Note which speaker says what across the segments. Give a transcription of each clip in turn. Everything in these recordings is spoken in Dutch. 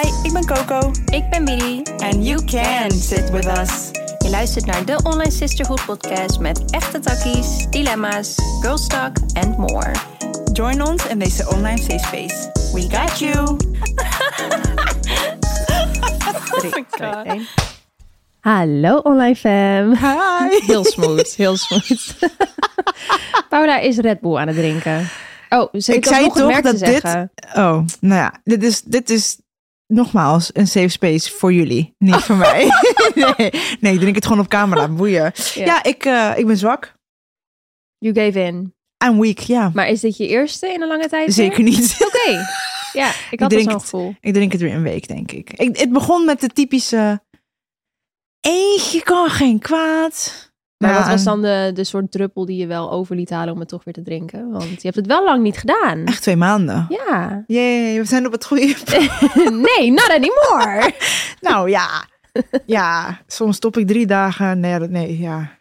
Speaker 1: Hi, ik ben Coco.
Speaker 2: Ik ben Billy.
Speaker 1: And you can sit with us.
Speaker 2: Je luistert naar de Online Sisterhood podcast met echte takkies, dilemma's, girls talk and more.
Speaker 1: Join ons in deze online safe space. We got you.
Speaker 2: Drie, twee, één. Hallo online fam.
Speaker 1: Hi.
Speaker 2: Heel smooth, heel smooth. Paula is Red Bull aan het drinken. Oh, ze
Speaker 1: Ik zei toch
Speaker 2: merk te
Speaker 1: dat dit...
Speaker 2: zeggen.
Speaker 1: Oh, nou ja. Dit is, dit is nogmaals een safe space voor jullie. Niet voor mij. nee, nee, ik drink het gewoon op camera. Boeien.
Speaker 2: Ja.
Speaker 1: Ja, ik, eh, ik ben zwak.
Speaker 2: You gave in.
Speaker 1: I'm weak, ja.
Speaker 2: Maar is dit je eerste in een lange tijd? weer?
Speaker 1: Zeker niet.
Speaker 2: Oké. Ja, ik had
Speaker 1: drink
Speaker 2: dus zo'n
Speaker 1: het.
Speaker 2: gevoel.
Speaker 1: Ik drink het weer een week, denk ik. ik. Het begon met de typische... Eentje kan geen kwaad.
Speaker 2: Maar
Speaker 1: Ja,
Speaker 2: wat was dan de, de soort druppel die je wel over liet halen om het toch weer te drinken? Want je hebt het wel lang niet gedaan.
Speaker 1: Echt twee maanden.
Speaker 2: Ja.
Speaker 1: Jee, we zijn op het goede...
Speaker 2: nee, not anymore.
Speaker 1: nou ja. Ja, soms stop ik drie dagen. Nee, nee, ja.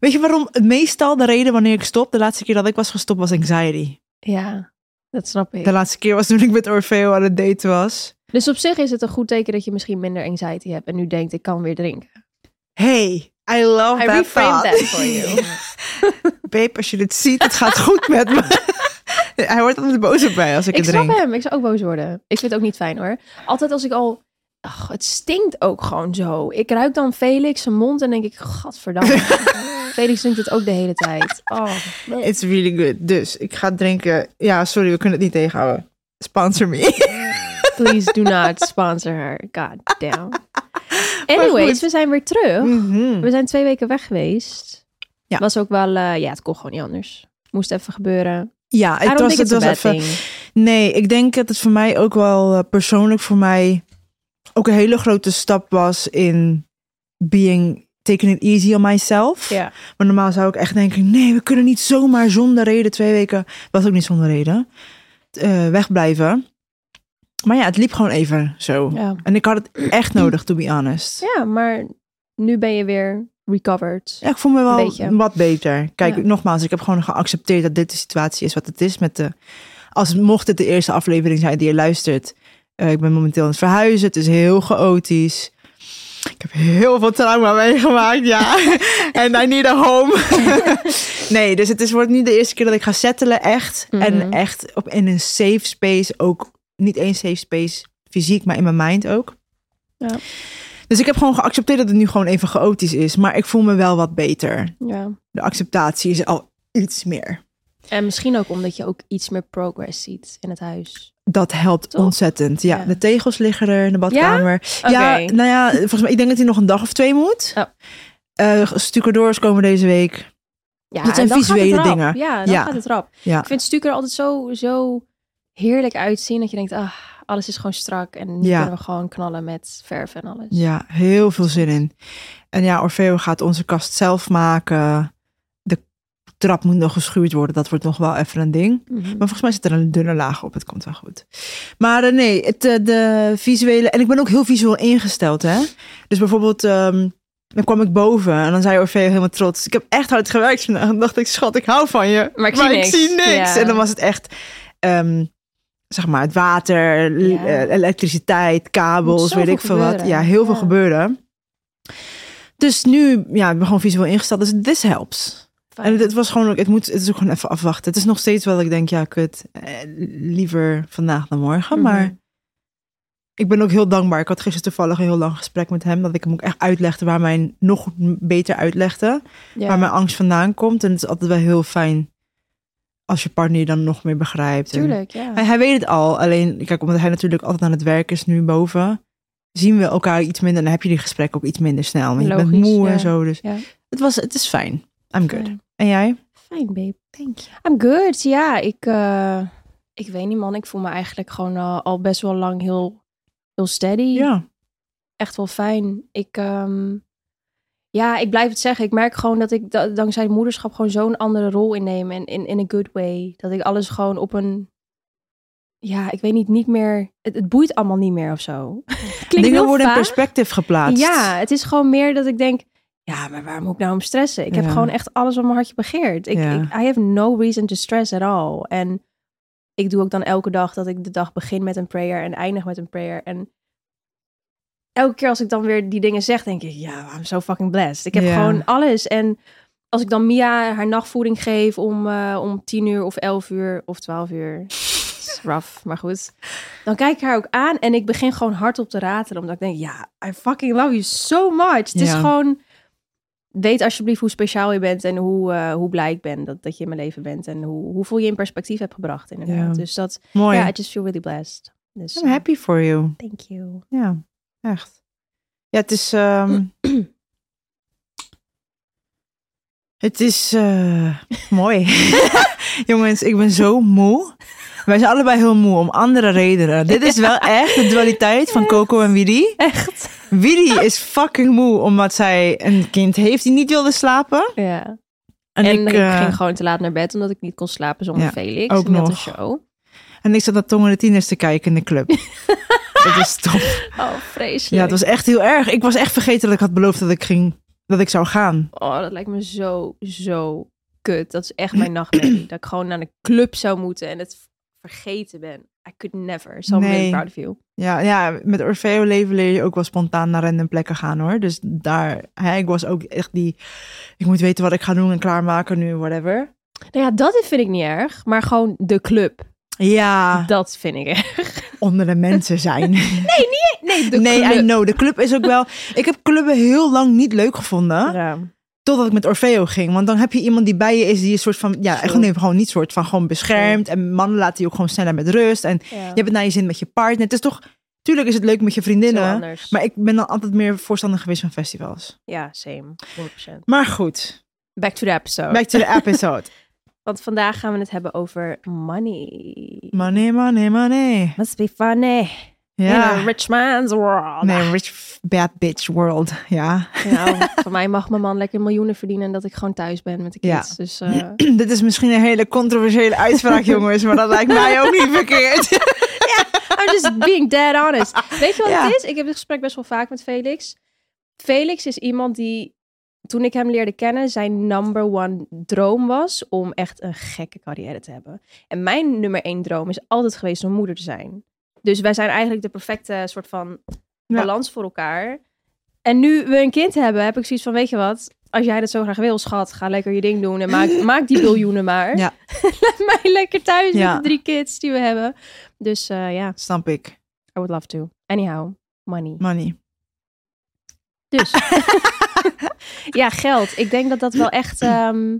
Speaker 1: Weet je waarom? Meestal de reden wanneer ik stop, de laatste keer dat ik was gestopt, was anxiety.
Speaker 2: ja, dat snap ik.
Speaker 1: De laatste keer was toen ik met Orfeo aan het daten was.
Speaker 2: Dus op zich is het een goed teken dat je misschien minder anxiety hebt en nu denkt ik kan weer drinken.
Speaker 1: Hey, I love
Speaker 2: I
Speaker 1: that
Speaker 2: reframed
Speaker 1: thought.
Speaker 2: that for you.
Speaker 1: Babe, als je dit ziet, het gaat goed met me. Hij wordt altijd boos op mij als ik,
Speaker 2: ik
Speaker 1: het
Speaker 2: snap
Speaker 1: drink.
Speaker 2: hem. Ik zou ook boos worden. Ik vind het ook niet fijn hoor. Altijd als ik al... Ach, het stinkt ook gewoon zo. Ik ruik dan Felix zijn mond en denk ik, gadverdamme. Felix drinkt het ook de hele tijd. Oh,
Speaker 1: It's really good. Dus ik ga drinken. Ja, sorry, we kunnen het niet tegenhouden. Sponsor me.
Speaker 2: please do not sponsor her. God damn. Anyways, we zijn weer terug.
Speaker 1: Mhm.
Speaker 2: We zijn twee weken weg geweest.
Speaker 1: Ja.
Speaker 2: Was ook wel, eh, ja, het kon gewoon niet anders. Moest even gebeuren.
Speaker 1: Ja, het was, het was even. Nee, ik denk dat het voor mij ook wel eh, persoonlijk voor mij ook een hele grote stap was in being taking it easy on myself.
Speaker 2: Ja.
Speaker 1: Maar normaal zou ik echt denken, nee, we kunnen niet zomaar zonder reden twee weken, was ook niet zonder reden, eh, wegblijven. Maar ja, het liep gewoon even zo.
Speaker 2: Ja.
Speaker 1: En ik had het echt nodig, to be honest.
Speaker 2: ja, maar nu ben je weer recovered.
Speaker 1: Ja, ik voel me wel
Speaker 2: Beetje.
Speaker 1: wat beter. Kijk,
Speaker 2: Ja.
Speaker 1: nogmaals, ik heb gewoon geaccepteerd dat dit de situatie is wat het is. Met de, als mocht het de eerste aflevering zijn die je luistert. eh, ik ben momenteel aan het verhuizen. Het is heel chaotisch. Ik heb heel veel trauma meegemaakt, ja. En I need a home. nee, dus het is, wordt niet de eerste keer dat ik ga settelen, echt.
Speaker 2: Mhm.
Speaker 1: En echt op, in een safe space ook. Niet één safe space fysiek, maar in mijn mind ook.
Speaker 2: Ja.
Speaker 1: Dus ik heb gewoon geaccepteerd dat het nu gewoon even chaotisch is. Maar ik voel me wel wat beter.
Speaker 2: Ja.
Speaker 1: De acceptatie is al iets meer.
Speaker 2: En misschien ook omdat je ook iets meer progress ziet in het huis.
Speaker 1: Dat helpt
Speaker 2: Toch?
Speaker 1: ontzettend. Ja,
Speaker 2: Ja.
Speaker 1: de tegels liggen er in de badkamer. Ja, nou ja, volgens mij, ik denk dat hij nog een dag of twee moet.
Speaker 2: Oh.
Speaker 1: Eh, stucadoors komen deze week.
Speaker 2: Ja,
Speaker 1: Dat zijn
Speaker 2: en dan gaat het
Speaker 1: visuele
Speaker 2: rap.
Speaker 1: dingen.
Speaker 2: Ja, dan
Speaker 1: Ja.
Speaker 2: gaat het rap.
Speaker 1: Ja.
Speaker 2: Ik vind stukken altijd zo, zo heerlijk uitzien. Dat je denkt, ah, alles is gewoon strak. En nu
Speaker 1: Ja.
Speaker 2: kunnen we gewoon knallen met verf en alles.
Speaker 1: Ja, heel veel zin in. En ja, Orfeo gaat onze kast zelf maken. De trap moet nog geschuurd worden. Dat wordt nog wel even een ding.
Speaker 2: Mhm.
Speaker 1: Maar volgens mij zit er een dunne laag op. Het komt wel goed. Maar eh, nee, het, eh, de visuele... En ik ben ook heel visueel ingesteld, hè. Dus bijvoorbeeld... ehm, dan kwam ik boven en dan zei Orfeo helemaal trots. Ik heb echt hard gewerkt vandaag. Dan dacht ik, schat, ik hou van je.
Speaker 2: Maar ik zie niks.
Speaker 1: zie niks.
Speaker 2: Ja.
Speaker 1: En dan was het echt... ehm, zeg maar, het water,
Speaker 2: Ja.
Speaker 1: eh, elektriciteit, kabels, weet ik veel wat. Ja, heel veel gebeuren. Dus nu, ja, ik ben gewoon visueel ingesteld. Dus this helps.
Speaker 2: Fijn.
Speaker 1: En het, het was gewoon ook, het moet, het is ook gewoon even afwachten. Het is nog steeds wel ik denk, ja, kut, eh, liever vandaag dan morgen.
Speaker 2: Mhm.
Speaker 1: Maar ik ben ook heel dankbaar. Ik had gisteren toevallig een heel lang gesprek met hem, dat ik hem ook echt uitlegde waar mijn nog beter uitlegde,
Speaker 2: ja.
Speaker 1: waar mijn angst vandaan komt. En het is altijd wel heel fijn als je partner je dan nog meer begrijpt. En
Speaker 2: Tuurlijk, ja.
Speaker 1: hij, hij weet het al. Alleen, kijk, omdat hij natuurlijk altijd aan het werk is nu boven, zien we elkaar iets minder. En dan heb je die gesprekken ook iets minder snel. Want je bent moe
Speaker 2: ja.
Speaker 1: en zo. Dus
Speaker 2: Ja.
Speaker 1: het, was, het is fijn. I'm good.
Speaker 2: Fijn.
Speaker 1: En jij?
Speaker 2: Fijn, babe. Thank you. I'm good. Ja, ik, eh, ik weet niet, man. Ik voel me eigenlijk gewoon al, al best wel lang heel, heel steady.
Speaker 1: Ja.
Speaker 2: Echt wel fijn. Ik, ehm, ja, ik blijf het zeggen. Ik merk gewoon dat ik da- dankzij moederschap gewoon zo'n andere rol inneem. En in, in a good way. Dat ik alles gewoon op een... Ja, ik weet niet, niet meer... Het, het boeit allemaal niet meer of zo.
Speaker 1: Dingen worden in perspectief geplaatst.
Speaker 2: Ja, het is gewoon meer dat ik denk... Ja, maar waar moet ik nou om stressen? Ik heb gewoon echt alles wat mijn hartje begeert. Ik,
Speaker 1: Ja.
Speaker 2: ik, I have no reason to stress at all. En ik doe ook dan elke dag dat ik de dag begin met een prayer en eindig met een prayer. En elke keer als ik dan weer die dingen zeg, denk ik, ja, I'm so fucking blessed. Ik heb gewoon alles. En als ik dan Mia haar nachtvoeding geef om, eh, om 10 uur of 11 uur of 12 uur. is rough, maar goed. Dan kijk ik haar ook aan en ik begin gewoon hardop te ratelen. Omdat ik denk, ja, I fucking love you so much. Het is gewoon, weet alsjeblieft hoe speciaal je bent en hoe, eh, hoe blij ik ben dat, dat je in mijn leven bent. En hoe, hoeveel je in perspectief hebt gebracht inderdaad.
Speaker 1: Ja.
Speaker 2: Dus dat,
Speaker 1: Mooi.
Speaker 2: ja, I just feel really blessed. Dus,
Speaker 1: I'm happy for you.
Speaker 2: Thank you.
Speaker 1: Ja, echt. Ja, het is. ehm, het is eh, mooi. Jongens, ik ben zo moe. Wij zijn allebei heel moe om andere redenen. Dit is wel echt de dualiteit van Coco en Widi.
Speaker 2: Echt?
Speaker 1: Widi is fucking moe omdat zij een kind heeft die niet wilde slapen.
Speaker 2: Ja.
Speaker 1: En,
Speaker 2: En,
Speaker 1: ik,
Speaker 2: ik,
Speaker 1: eh,
Speaker 2: ging gewoon te laat naar bed omdat ik niet kon slapen zonder
Speaker 1: Ja,
Speaker 2: Felix.
Speaker 1: ook
Speaker 2: en
Speaker 1: nog.
Speaker 2: een show.
Speaker 1: en ik zat naar Tongen de Tieners te kijken in de club. Dat is.
Speaker 2: Oh, vreselijk.
Speaker 1: Ja, het was echt heel erg. Ik was echt vergeten dat ik had beloofd dat ik ging, dat ik zou gaan.
Speaker 2: Oh, dat lijkt me zo, zo kut. Dat is echt mijn nachtmerrie. dat ik gewoon naar de club zou moeten en het vergeten ben. I could never. So I'm really
Speaker 1: Nee.
Speaker 2: proud of you.
Speaker 1: Ja, ja, met Orfeo leven leer je ook wel spontaan naar random plekken gaan hoor. Dus daar, hè, ik was ook echt die, ik moet weten wat ik ga doen en klaarmaken nu, whatever.
Speaker 2: Nou ja, dat vind ik niet erg. Maar gewoon de club.
Speaker 1: Ja,
Speaker 2: Dat vind ik erg.
Speaker 1: Onder de mensen zijn.
Speaker 2: Nee, de
Speaker 1: nee,
Speaker 2: club.
Speaker 1: I know. De club is ook wel, ik heb clubben heel lang niet leuk gevonden.
Speaker 2: Ja.
Speaker 1: Totdat ik met Orfeo ging. Want dan heb je iemand die bij je is, die een soort van, ja, echt nee, gewoon niet soort van, gewoon beschermd. En mannen laten je ook gewoon sneller met rust. En
Speaker 2: Ja.
Speaker 1: je hebt het naar je zin met je partner. Het is toch, tuurlijk is het leuk met je vriendinnen. Maar ik ben dan altijd meer voorstander geweest van festivals.
Speaker 2: Ja, same. 100%.
Speaker 1: Maar goed,
Speaker 2: Back to the episode.
Speaker 1: back to the episode.
Speaker 2: Want vandaag gaan we het hebben over money.
Speaker 1: Money, money, money.
Speaker 2: Must be funny. In a
Speaker 1: Ja.
Speaker 2: rich man's world.
Speaker 1: Nee, rich bad bitch world. Ja.
Speaker 2: Nou, voor mij mag mijn man lekker miljoenen verdienen en dat ik gewoon thuis ben met de
Speaker 1: Ja.
Speaker 2: kids. Dus eh,
Speaker 1: Dit is misschien een hele controversiële uitspraak, jongens. Maar dat lijkt mij ook niet verkeerd.
Speaker 2: I'm just being dead honest. Weet je wat
Speaker 1: Ja.
Speaker 2: het is? Ik heb dit gesprek best wel vaak met Felix. Felix is iemand die, toen ik hem leerde kennen, zijn number one droom was om echt een gekke carrière te hebben. En mijn nummer één droom is altijd geweest om moeder te zijn. Dus wij zijn eigenlijk de perfecte soort van
Speaker 1: Ja.
Speaker 2: balans voor elkaar. En nu we een kind hebben, heb ik zoiets van, weet je wat? Als jij dat zo graag wil, schat, ga lekker je ding doen en maak, maak die biljoenen maar.
Speaker 1: Ja.
Speaker 2: Laat mij lekker thuis
Speaker 1: Ja.
Speaker 2: met de drie kids die we hebben. Dus eh, ja,
Speaker 1: Snap ik.
Speaker 2: I would love to. Anyhow, money.
Speaker 1: Money.
Speaker 2: Dus. ja, geld. Ik denk dat dat wel echt... ehm,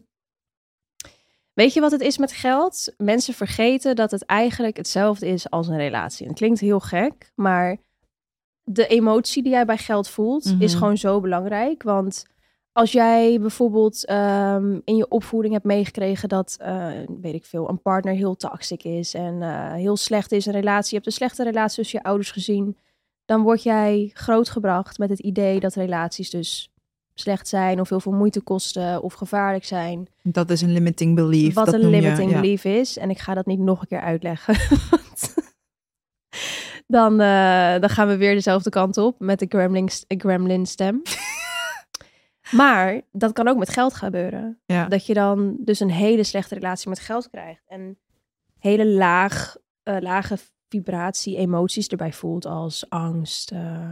Speaker 2: Weet je wat het is met geld? Mensen vergeten dat het eigenlijk hetzelfde is als een relatie. En het klinkt heel gek, maar de emotie die jij bij geld voelt is
Speaker 1: Mhm.
Speaker 2: gewoon zo belangrijk. Want als jij bijvoorbeeld ehm, in je opvoeding hebt meegekregen dat, eh, weet ik veel, een partner heel toxic is en eh, heel slecht is, een relatie, je hebt een slechte relatie tussen je ouders gezien, dan word jij grootgebracht met het idee dat relaties dus slecht zijn of heel veel moeite kosten of gevaarlijk zijn.
Speaker 1: Dat is een limiting belief.
Speaker 2: Wat
Speaker 1: dat
Speaker 2: een
Speaker 1: je,
Speaker 2: limiting
Speaker 1: ja.
Speaker 2: belief is. En ik ga dat niet nog een keer uitleggen. want dan, eh, dan gaan we weer dezelfde kant op met de gremlin, gremlin stem. maar dat kan ook met geld gebeuren.
Speaker 1: Ja.
Speaker 2: Dat je dan dus een hele slechte relatie met geld krijgt. En hele laag, eh, lage vibratie, emoties erbij voelt als angst, eh,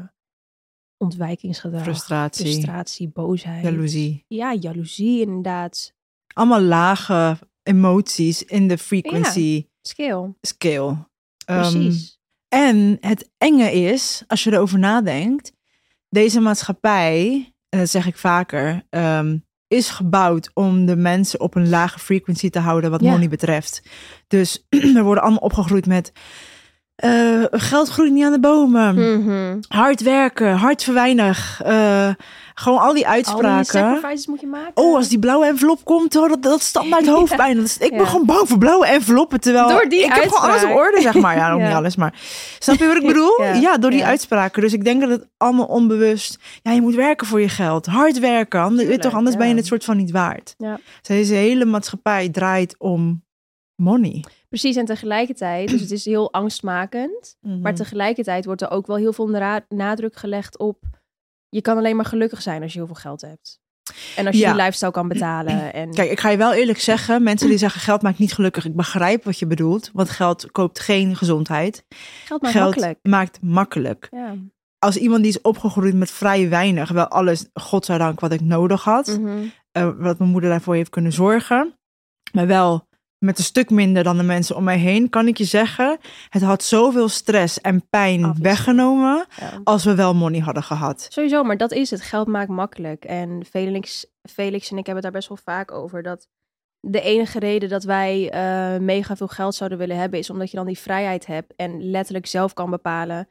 Speaker 2: ontwijkingsgedrag,
Speaker 1: Frustratie,
Speaker 2: frustratie, boosheid.
Speaker 1: jaloezie.
Speaker 2: Ja, jaloezie inderdaad.
Speaker 1: Allemaal lage emoties in de frequency
Speaker 2: Skill.
Speaker 1: scale. Ehm,
Speaker 2: Precies.
Speaker 1: En het enge is, als je erover nadenkt, deze maatschappij, en dat zeg ik vaker, ehm, is gebouwd om de mensen op een lage frequency te houden wat
Speaker 2: Ja.
Speaker 1: money betreft. Dus we worden allemaal opgegroeid met eh, geld groeit niet aan de bomen.
Speaker 2: Mhm.
Speaker 1: Hard werken, hard verweinig. eh, gewoon al die
Speaker 2: Al die
Speaker 1: uitspraken.
Speaker 2: sacrifices moet je maken.
Speaker 1: Oh, als die blauwe envelop komt, hoor, dat, dat standaard hoofdpijn. Dat is- ik ben gewoon bang voor blauwe enveloppen. Terwijl
Speaker 2: Door die
Speaker 1: ik heb gewoon alles op orde, zeg maar. Ja, nog
Speaker 2: Ja.
Speaker 1: niet alles, maar snap je wat ik bedoel?
Speaker 2: Ja.
Speaker 1: Ja, door die uitspraken. Dus ik denk dat het allemaal onbewust. Ja, je moet werken voor je geld, hard werken. Anders, weet je toch, anders ben je het soort van niet waard.
Speaker 2: Ja.
Speaker 1: Deze hele maatschappij draait om money.
Speaker 2: Precies, en tegelijkertijd, dus het is heel angstmakend.
Speaker 1: Mhm.
Speaker 2: Maar tegelijkertijd wordt er ook wel heel veel na- nadruk gelegd op... je kan alleen maar gelukkig zijn als je heel veel geld hebt. En als je
Speaker 1: Ja.
Speaker 2: die lifestyle kan betalen. En
Speaker 1: Kijk, ik ga je wel eerlijk zeggen, mensen die zeggen geld maakt niet gelukkig. Ik begrijp wat je bedoelt, want geld koopt geen gezondheid.
Speaker 2: geld maakt
Speaker 1: geld
Speaker 2: makkelijk.
Speaker 1: maakt makkelijk.
Speaker 2: Ja.
Speaker 1: Als iemand die is opgegroeid met vrij weinig, wel alles, godzijdank, wat ik nodig had,
Speaker 2: Mhm.
Speaker 1: eh, wat mijn moeder daarvoor heeft kunnen zorgen, maar wel met een stuk minder dan de mensen om mij heen, kan ik je zeggen, het had zoveel stress en pijn
Speaker 2: Obviously.
Speaker 1: weggenomen
Speaker 2: Ja.
Speaker 1: als we wel money hadden gehad.
Speaker 2: Sowieso, maar dat is het. Geld maakt makkelijk. En Felix, Felix en ik hebben het daar best wel vaak over. Dat de enige reden dat wij eh, mega veel geld zouden willen hebben, is omdat je dan die vrijheid hebt en letterlijk zelf kan bepalen.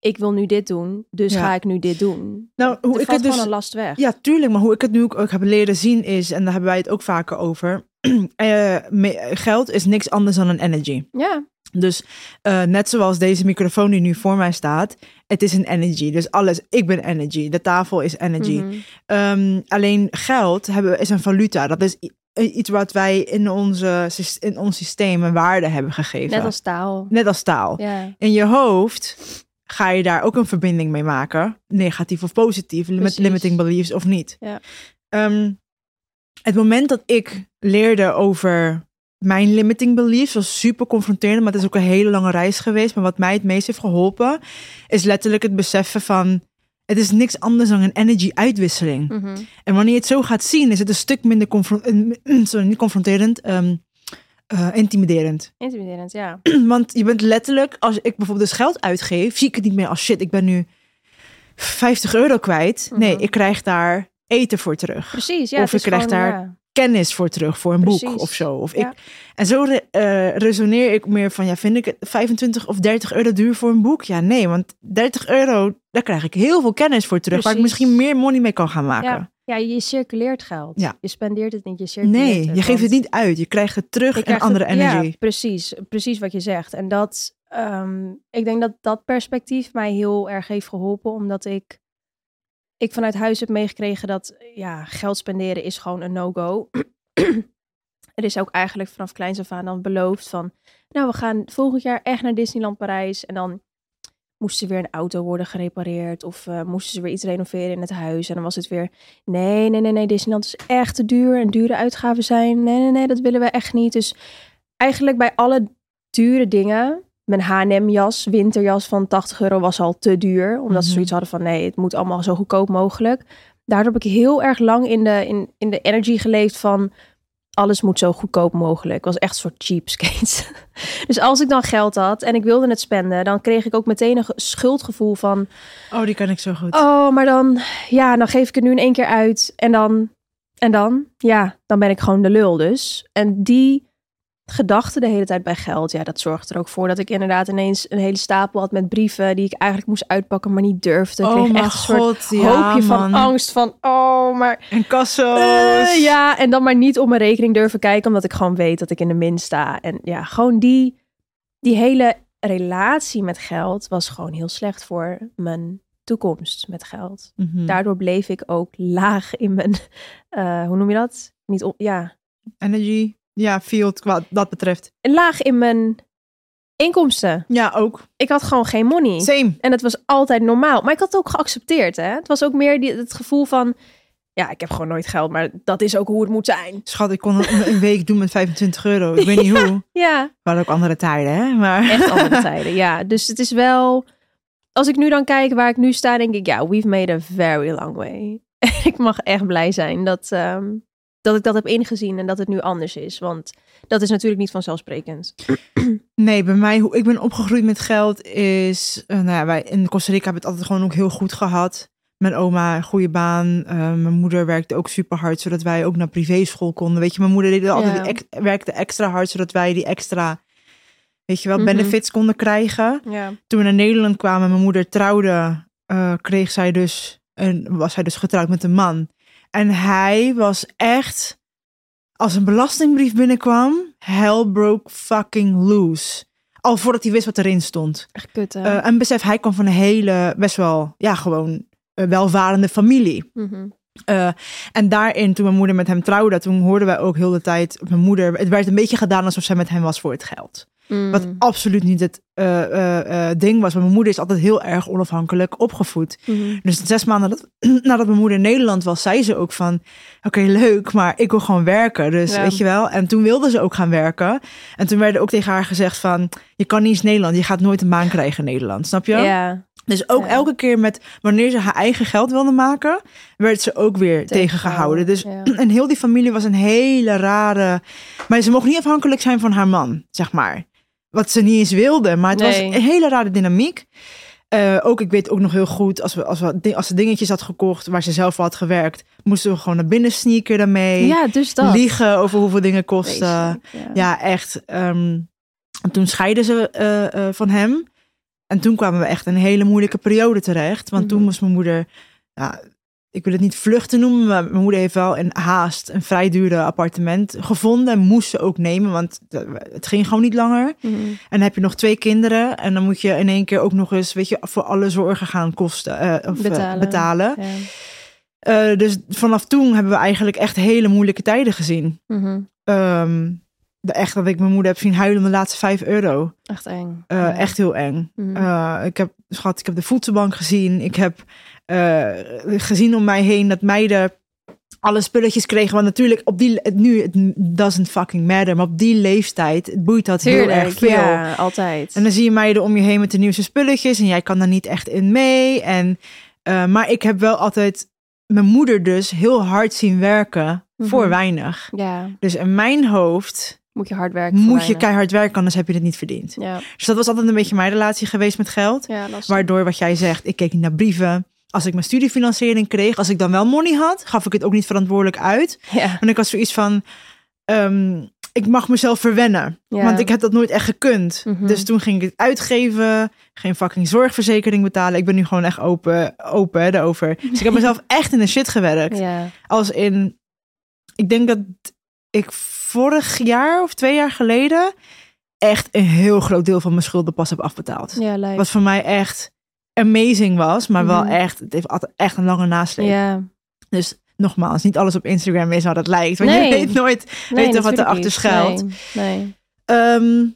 Speaker 2: Ik wil nu dit doen, dus
Speaker 1: Ja.
Speaker 2: ga ik nu dit doen.
Speaker 1: Nou, hoe
Speaker 2: er
Speaker 1: ik het dus
Speaker 2: gewoon een last weg.
Speaker 1: Ja, tuurlijk. Maar hoe ik het nu ook, ook heb leren zien is, en daar hebben wij het ook vaker over. Eh, geld is niks anders dan een energy.
Speaker 2: Ja,
Speaker 1: Dus eh, net zoals deze microfoon die nu voor mij staat, het is een energy. Dus alles, ik ben energy. De tafel is energy.
Speaker 2: Mhm.
Speaker 1: Ehm, alleen geld hebben, is een valuta. Dat is iets wat wij in, onze, in ons systeem een waarde hebben gegeven.
Speaker 2: net als taal.
Speaker 1: Net als taal. In je hoofd ga je daar ook een verbinding mee maken. Negatief of positief. Met limiting beliefs of niet.
Speaker 2: Ja.
Speaker 1: Ehm, het moment dat ik leerde over mijn limiting beliefs was super confronterend. Maar het is ook een hele lange reis geweest. Maar wat mij het meest heeft geholpen is letterlijk het beseffen van... Het is niks anders dan een energy uitwisseling.
Speaker 2: Mhm.
Speaker 1: En wanneer je het zo gaat zien, is het een stuk minder confron- sorry, niet confronterend, ehm, eh, intimiderend.
Speaker 2: intimiderend, ja.
Speaker 1: Want je bent letterlijk, als ik bijvoorbeeld dus geld uitgeef, zie ik het niet meer als shit, ik ben nu 50 euro kwijit. Nee,
Speaker 2: Mhm.
Speaker 1: ik krijg daar eten voor terug.
Speaker 2: Precies, ja.
Speaker 1: Of
Speaker 2: het is
Speaker 1: ik krijg
Speaker 2: gewoon,
Speaker 1: daar
Speaker 2: ja.
Speaker 1: Kennis voor terug, voor een boek
Speaker 2: Precies.
Speaker 1: of zo. Of
Speaker 2: Ja.
Speaker 1: ik, en zo re- eh, resoneer ik meer van, ja, vind ik het 25 of 30 euro duur voor een boek? Ja, nee, want 30 euro, daar krijg ik heel veel kennis voor terug, waar ik
Speaker 2: Precies.
Speaker 1: misschien meer money mee kan gaan maken.
Speaker 2: Ja. Ja, je circuleert geld.
Speaker 1: Ja.
Speaker 2: Je spendeert het niet, je circuleert
Speaker 1: Nee,
Speaker 2: het.
Speaker 1: je geeft het niet uit. Je krijgt het terug
Speaker 2: Je
Speaker 1: in
Speaker 2: krijgt
Speaker 1: andere
Speaker 2: het- Ja,
Speaker 1: energie.
Speaker 2: precies, precies wat je zegt. En dat, ehm, ik denk dat dat perspectief mij heel erg heeft geholpen, omdat ik, ik vanuit huis heb meegekregen dat ja, geld spenderen is gewoon een no-go. er is ook eigenlijk vanaf kleins af aan dan beloofd van, nou we gaan volgend jaar echt naar Disneyland Parijs en dan moest er weer een auto worden gerepareerd of eh, moesten ze weer iets renoveren in het huis en dan was het weer nee, nee, nee, nee, Disneyland is echt te duur en dure uitgaven zijn. Nee, nee, nee, dat willen we echt niet. Dus eigenlijk bij alle dure dingen, mijn H&M jas, winterjas van 80 euro was al te duur, omdat ze
Speaker 1: Mhm.
Speaker 2: zoiets hadden van nee, het moet allemaal zo goedkoop mogelijk. Daardoor heb ik heel erg lang in de, in, in de energy geleefd van alles moet zo goedkoop mogelijk. Ik was echt een soort cheapskate. dus als ik dan geld had en ik wilde het spenden, dan kreeg ik ook meteen een ge- schuldgevoel van
Speaker 1: Oh, die kan ik zo goed.
Speaker 2: Oh, maar dan, ja, dan geef ik het nu in één keer uit. En dan, en dan, ja, dan ben ik gewoon de lul dus. En die gedachte de hele tijd bij geld, ja, dat zorgt er ook voor dat ik inderdaad ineens een hele stapel had met brieven die ik eigenlijk moest uitpakken, maar niet durfde. Ik
Speaker 1: oh
Speaker 2: kreeg echt een soort
Speaker 1: ja,
Speaker 2: hoopje van angst van, oh, maar
Speaker 1: En kasso's.
Speaker 2: eh, ja, en dan maar niet op mijn rekening durven kijken, omdat ik gewoon weet dat ik in de min sta. En ja, gewoon die, die hele relatie met geld was gewoon heel slecht voor mijn toekomst met geld.
Speaker 1: Mhm.
Speaker 2: Daardoor bleef ik ook laag in mijn, eh, hoe noem je dat? Niet op, ja,
Speaker 1: Energy. Ja, field wat dat betreft.
Speaker 2: laag in mijn inkomsten.
Speaker 1: Ja, ook.
Speaker 2: Ik had gewoon geen money.
Speaker 1: Same.
Speaker 2: En het was altijd normaal. Maar ik had het ook geaccepteerd. Hè? Het was ook meer die, het gevoel van, ja, ik heb gewoon nooit geld, maar dat is ook hoe het moet zijn.
Speaker 1: Schat, ik kon een, een week doen met 25 euro. Ik weet niet hoe.
Speaker 2: Ja,
Speaker 1: hadden ook andere tijden, hè? Maar
Speaker 2: echt andere tijden. Ja, dus het is wel. Als ik nu dan kijk waar ik nu sta, denk ik, ja, we've made a very long way. ik mag echt blij zijn dat, ehm, dat ik dat heb ingezien en dat het nu anders is. Want dat is natuurlijk niet vanzelfsprekend.
Speaker 1: nee, bij mij, hoe ik ben opgegroeid met geld is... eh, nou ja, wij in Costa Rica hebben het altijd gewoon ook heel goed gehad. Mijn oma, een goede baan. Eh, mijn moeder werkte ook super hard, zodat wij ook naar privéschool konden. Weet je, mijn moeder deed altijd
Speaker 2: Ja.
Speaker 1: ex- werkte extra hard, zodat wij die extra... Weet je wel,
Speaker 2: Mhm.
Speaker 1: benefits konden krijgen.
Speaker 2: Ja.
Speaker 1: toen we naar Nederland kwamen en mijn moeder trouwde, eh, kreeg zij dus een, was zij dus getrouwd met een man. En hij was echt, als een belastingbrief binnenkwam, hell broke fucking loose. Al voordat hij wist wat erin stond.
Speaker 2: Echt kut, hè?
Speaker 1: Eh, en besef, hij kwam van een hele, best wel, ja, gewoon eh, welvarende familie.
Speaker 2: Mhm.
Speaker 1: Eh, en daarin, toen mijn moeder met hem trouwde, toen hoorden wij ook heel de tijd, mijn moeder, het werd een beetje gedaan alsof zij met hem was voor het geld.
Speaker 2: Mm.
Speaker 1: Wat absoluut niet het eh, eh, eh, ding was. Want mijn moeder is altijd heel erg onafhankelijk opgevoed.
Speaker 2: Mhm.
Speaker 1: Dus zes maanden dat, nadat mijn moeder in Nederland was, zei ze ook van... Oké, leuk, maar ik wil gewoon werken. Dus
Speaker 2: Ja.
Speaker 1: weet je wel. En toen wilde ze ook gaan werken. En toen werd ook tegen haar gezegd van... Je kan niet eens Nederland. Je gaat nooit een baan krijgen in Nederland. Snap je?
Speaker 2: Ja.
Speaker 1: Dus ook
Speaker 2: Ja.
Speaker 1: elke keer met... Wanneer ze haar eigen geld wilde maken... werd ze ook weer tegengehouden. Dus
Speaker 2: Ja.
Speaker 1: en heel die familie was een hele rare... Maar ze mocht niet afhankelijk zijn van haar man, zeg maar. Wat ze niet eens wilde. Maar het was een hele rare dynamiek. Eh, ook, ik weet ook nog heel goed, als, we, als, we, als ze dingetjes had gekocht waar ze zelf had gewerkt, moesten we gewoon naar binnen sneaken daarmee.
Speaker 2: ja, dus dat.
Speaker 1: Liegen over hoeveel dingen kosten.
Speaker 2: Ja.
Speaker 1: Ja, echt. ehm, en toen scheiden ze eh, eh, van hem. En toen kwamen we echt een hele moeilijke periode terecht. Want toen
Speaker 2: Mhm.
Speaker 1: moest mijn moeder, ja, ik wil het niet vluchten noemen, maar mijn moeder heeft wel in haast een vrij dure appartement gevonden. En moest ze ook nemen, want het ging gewoon niet langer.
Speaker 2: Mhm.
Speaker 1: En dan heb je nog twee kinderen. En dan moet je in één keer ook nog eens, weet je, voor alle zorgen gaan kosten. eh, of, eh,
Speaker 2: Betalen.
Speaker 1: betalen.
Speaker 2: Ja.
Speaker 1: Eh, dus vanaf toen hebben we eigenlijk echt hele moeilijke tijden gezien.
Speaker 2: Mhm.
Speaker 1: Ehm, de, echt dat ik mijn moeder heb zien huilen om de laatste vijf euro.
Speaker 2: Echt eng. Ja.
Speaker 1: Echt heel eng.
Speaker 2: Mhm.
Speaker 1: Ik heb, schat, ik heb de voedselbank gezien. Ik heb gezien om mij heen dat meiden alle spulletjes kregen. Want natuurlijk, op die, het, nu, het doesn't fucking matter. Maar op die leeftijd het boeit dat heel erg veel.
Speaker 2: Ja, altijd.
Speaker 1: En dan zie je meiden om je heen met de nieuwste spulletjes. En jij kan daar niet echt in mee. En, eh, maar ik heb wel altijd mijn moeder dus heel hard zien werken voor
Speaker 2: Mhm.
Speaker 1: weinig.
Speaker 2: ja,
Speaker 1: Dus in mijn hoofd
Speaker 2: moet je hard werken.
Speaker 1: moet je keihard werken, anders heb je het niet verdiend.
Speaker 2: Ja,
Speaker 1: Dus dat was altijd een beetje mijn relatie geweest met geld.
Speaker 2: ja.
Speaker 1: Waardoor wat jij zegt, ik keek niet naar brieven. Als ik mijn studiefinanciering kreeg, als ik dan wel money had, gaf ik het ook niet verantwoordelijk uit.
Speaker 2: ja.
Speaker 1: En ik was zoiets van, ehm, ik mag mezelf verwennen.
Speaker 2: Ja.
Speaker 1: Want ik heb dat nooit echt gekund.
Speaker 2: Mhm.
Speaker 1: Dus toen ging ik het uitgeven, geen fucking zorgverzekering betalen. Ik ben nu gewoon echt open, open daarover. Dus ik heb mezelf echt in de shit gewerkt.
Speaker 2: ja.
Speaker 1: Als in, ik denk dat ik vorig jaar of twee jaar geleden echt een heel groot deel van mijn schulden pas heb afbetaald.
Speaker 2: Ja.
Speaker 1: Wat voor mij echt amazing was, maar wel
Speaker 2: Mhm.
Speaker 1: echt, het heeft altijd echt een lange nasleep.
Speaker 2: Ja.
Speaker 1: Dus nogmaals, niet alles op Instagram is wat het lijkt. Want
Speaker 2: Nee.
Speaker 1: je weet nooit
Speaker 2: Nee,
Speaker 1: weet wat erachter schuilt.
Speaker 2: Nee.
Speaker 1: Ehm,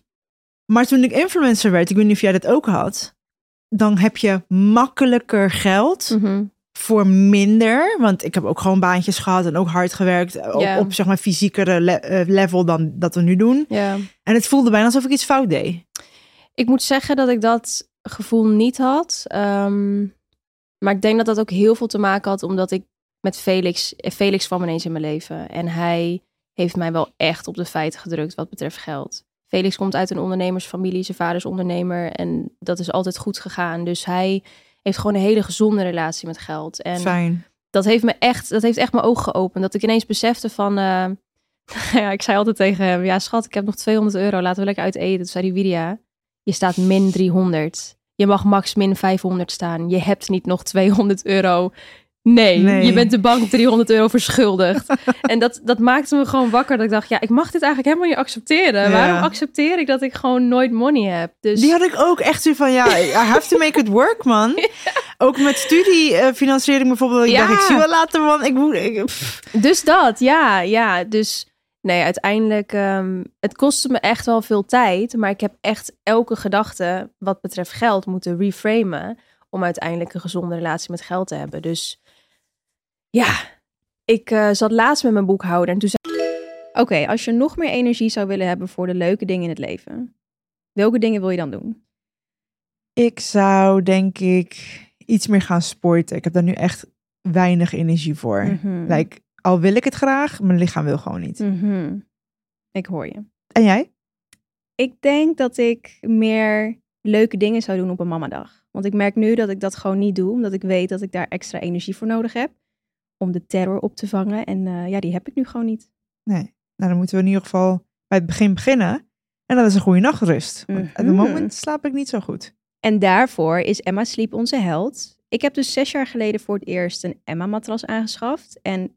Speaker 1: maar toen ik influencer werd, ik weet niet of jij dat ook had, dan heb je makkelijker geld
Speaker 2: Mhm.
Speaker 1: voor minder. Want ik heb ook gewoon baantjes gehad en ook hard gewerkt eh, op, zeg maar fysiekere le- eh, level dan dat we nu doen. En het voelde bijna alsof ik iets fout deed.
Speaker 2: Ik moet zeggen dat ik dat gevoel niet had. Ehm, maar ik denk dat dat ook heel veel te maken had omdat ik met Felix... Felix kwam ineens in mijn leven. En hij heeft mij wel echt op de feiten gedrukt wat betreft geld. Felix komt uit een ondernemersfamilie. Zijn vader is ondernemer. En dat is altijd goed gegaan. Dus hij heeft gewoon een hele gezonde relatie met geld. En
Speaker 1: Fijn.
Speaker 2: dat heeft me echt, dat heeft echt mijn ogen geopend. Dat ik ineens besefte van, eh, ja, ik zei altijd tegen hem, ja schat, ik heb nog 200 euro, laten we lekker uit eten. Toen zei hij, Widia, je staat min 300. Je mag max min 500 staan. Je hebt niet nog 200 euro. Nee,
Speaker 1: Nee.
Speaker 2: je bent de bank 300 euro verschuldigd. en dat, dat maakte me gewoon wakker. Dat ik dacht, ja, ik mag dit eigenlijk helemaal niet accepteren.
Speaker 1: Ja.
Speaker 2: Waarom accepteer ik dat ik gewoon nooit money heb? Dus
Speaker 1: Die had ik ook echt zo van, ja, I have to make it work, man. Ook met studiefinanciering bijvoorbeeld. Ik
Speaker 2: Ja.
Speaker 1: dacht, ik zie wel later, man. Ik moet... Ik.
Speaker 2: Dus dat, ja, ja. Dus nee, uiteindelijk, ehm, het kostte me echt wel veel tijd. Maar ik heb echt elke gedachte wat betreft geld moeten reframen. Om uiteindelijk een gezonde relatie met geld te hebben. Dus ja, ik eh, zat laatst met mijn boekhouder en toen zei
Speaker 3: Oké, als je nog meer energie zou willen hebben voor de leuke dingen in het leven, welke dingen wil je dan doen?
Speaker 1: ik zou, denk ik, iets meer gaan sporten. Ik heb daar nu echt weinig energie voor.
Speaker 3: Mhm.
Speaker 1: Like, al wil ik het graag, mijn lichaam wil gewoon niet.
Speaker 3: Mhm. Ik hoor je.
Speaker 1: En jij?
Speaker 3: Ik denk dat ik meer leuke dingen zou doen op een mamadag. Want ik merk nu dat ik dat gewoon niet doe, omdat ik weet dat ik daar extra energie voor nodig heb. Om de terror op te vangen. En eh, ja, die heb ik nu gewoon niet.
Speaker 1: Nee. Nou, dan moeten we in ieder geval bij het begin beginnen. En dat is een goede nachtrust. Want op het
Speaker 3: Mhm.
Speaker 1: moment slaap ik niet zo goed.
Speaker 3: En daarvoor is Emma Sleep onze held. Ik heb dus zes jaar geleden voor het eerst een Emma-matras aangeschaft. En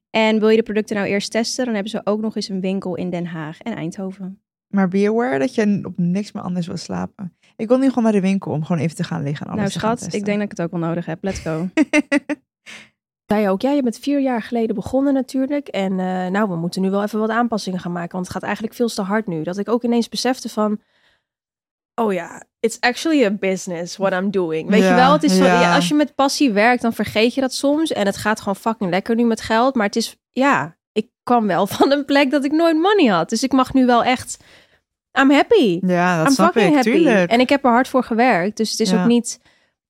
Speaker 3: En wil je de producten nou eerst testen, dan hebben ze ook nog eens een winkel in Den Haag en Eindhoven.
Speaker 1: Maar be aware dat je op niks meer anders wil slapen. Ik wil nu gewoon naar de winkel om gewoon even te gaan liggen en alles
Speaker 3: nou
Speaker 1: te gaan
Speaker 3: schat, ik denk dat ik het ook wel nodig heb. Let's go.
Speaker 2: Je ook, ja, je bent vier jaar geleden begonnen natuurlijk. En eh, nou, we moeten nu wel even wat aanpassingen gaan maken. Want het gaat eigenlijk veel te hard nu. Dat ik ook ineens besefte van... Oh ja, it's actually a business what I'm doing. Weet
Speaker 1: Ja,
Speaker 2: je wel, het is zo,
Speaker 1: ja.
Speaker 2: ja, als je met passie werkt, dan vergeet je dat soms. En het gaat gewoon fucking lekker nu met geld. Maar het is, ja, ik kwam wel van een plek dat ik nooit money had. Dus ik mag nu wel echt... I'm happy.
Speaker 1: ja, dat
Speaker 2: I'm
Speaker 1: snap
Speaker 2: fucking
Speaker 1: ik.
Speaker 2: happy.
Speaker 1: Tuurlijk.
Speaker 2: En ik heb er hard voor gewerkt. Dus het is ook niet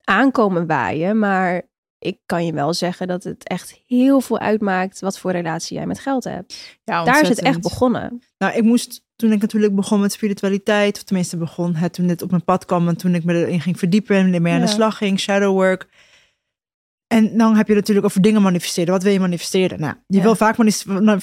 Speaker 2: aankomen waaien. Maar ik kan je wel zeggen dat het echt heel veel uitmaakt wat voor relatie jij met geld hebt.
Speaker 1: ja,
Speaker 2: Daar is het echt begonnen.
Speaker 1: Nou, ik moest toen ik natuurlijk begon met spiritualiteit, of tenminste begon het toen dit op mijn pad kwam en toen ik me erin ging verdiepen en ermee aan de
Speaker 2: Ja.
Speaker 1: slag ging, shadow work. En dan heb je natuurlijk over dingen manifesteren. Wat wil je manifesteren? Nou, je
Speaker 2: Ja.
Speaker 1: wil vaak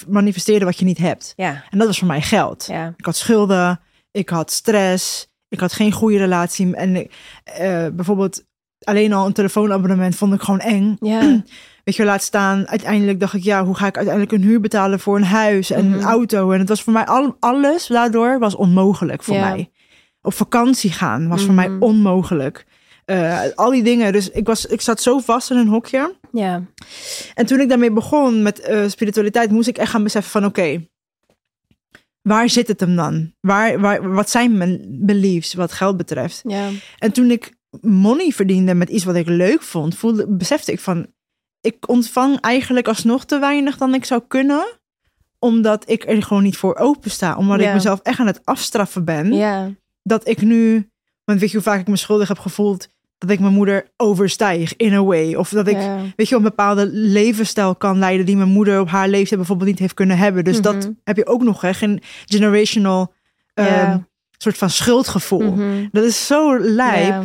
Speaker 1: manifesteren wat je niet hebt.
Speaker 2: Ja,
Speaker 1: En dat was voor mij geld.
Speaker 2: ja.
Speaker 1: Ik had schulden, ik had stress, ik had geen goede relatie. En ik, eh, bijvoorbeeld alleen al een telefoonabonnement vond ik gewoon eng.
Speaker 2: Ja,
Speaker 1: Weet je, laat staan. Uiteindelijk dacht ik, ja, hoe ga ik uiteindelijk een huur betalen voor een huis en
Speaker 2: Mhm.
Speaker 1: een auto? En het was voor mij al, alles daardoor was onmogelijk voor mij. Op vakantie gaan was voor mij
Speaker 2: Mhm.
Speaker 1: onmogelijk. Eh, al die dingen. Dus ik, was, ik zat zo vast in een hokje.
Speaker 2: ja,
Speaker 1: En toen ik daarmee begon met eh, spiritualiteit, moest ik echt gaan beseffen van oké, waar zit het hem dan? Waar, waar, wat zijn mijn beliefs wat geld betreft?
Speaker 2: ja.
Speaker 1: En toen ik money verdiende met iets wat ik leuk vond, voelde, besefte ik van, ik ontvang eigenlijk alsnog te weinig dan ik zou kunnen, omdat ik er gewoon niet voor open sta. Omdat
Speaker 2: Ja.
Speaker 1: ik mezelf echt aan het afstraffen ben.
Speaker 2: ja.
Speaker 1: Dat ik nu, want weet je hoe vaak ik me schuldig heb gevoeld, dat ik mijn moeder overstijg in a way. Of dat ik,
Speaker 2: ja.
Speaker 1: weet je, een bepaalde levensstijl kan leiden die mijn moeder op haar leeftijd bijvoorbeeld niet heeft kunnen hebben. Dus dat
Speaker 2: Mhm.
Speaker 1: heb je ook nog, hè, geen generational ehm, soort van schuldgevoel.
Speaker 2: Mhm.
Speaker 1: Dat is zo lijp.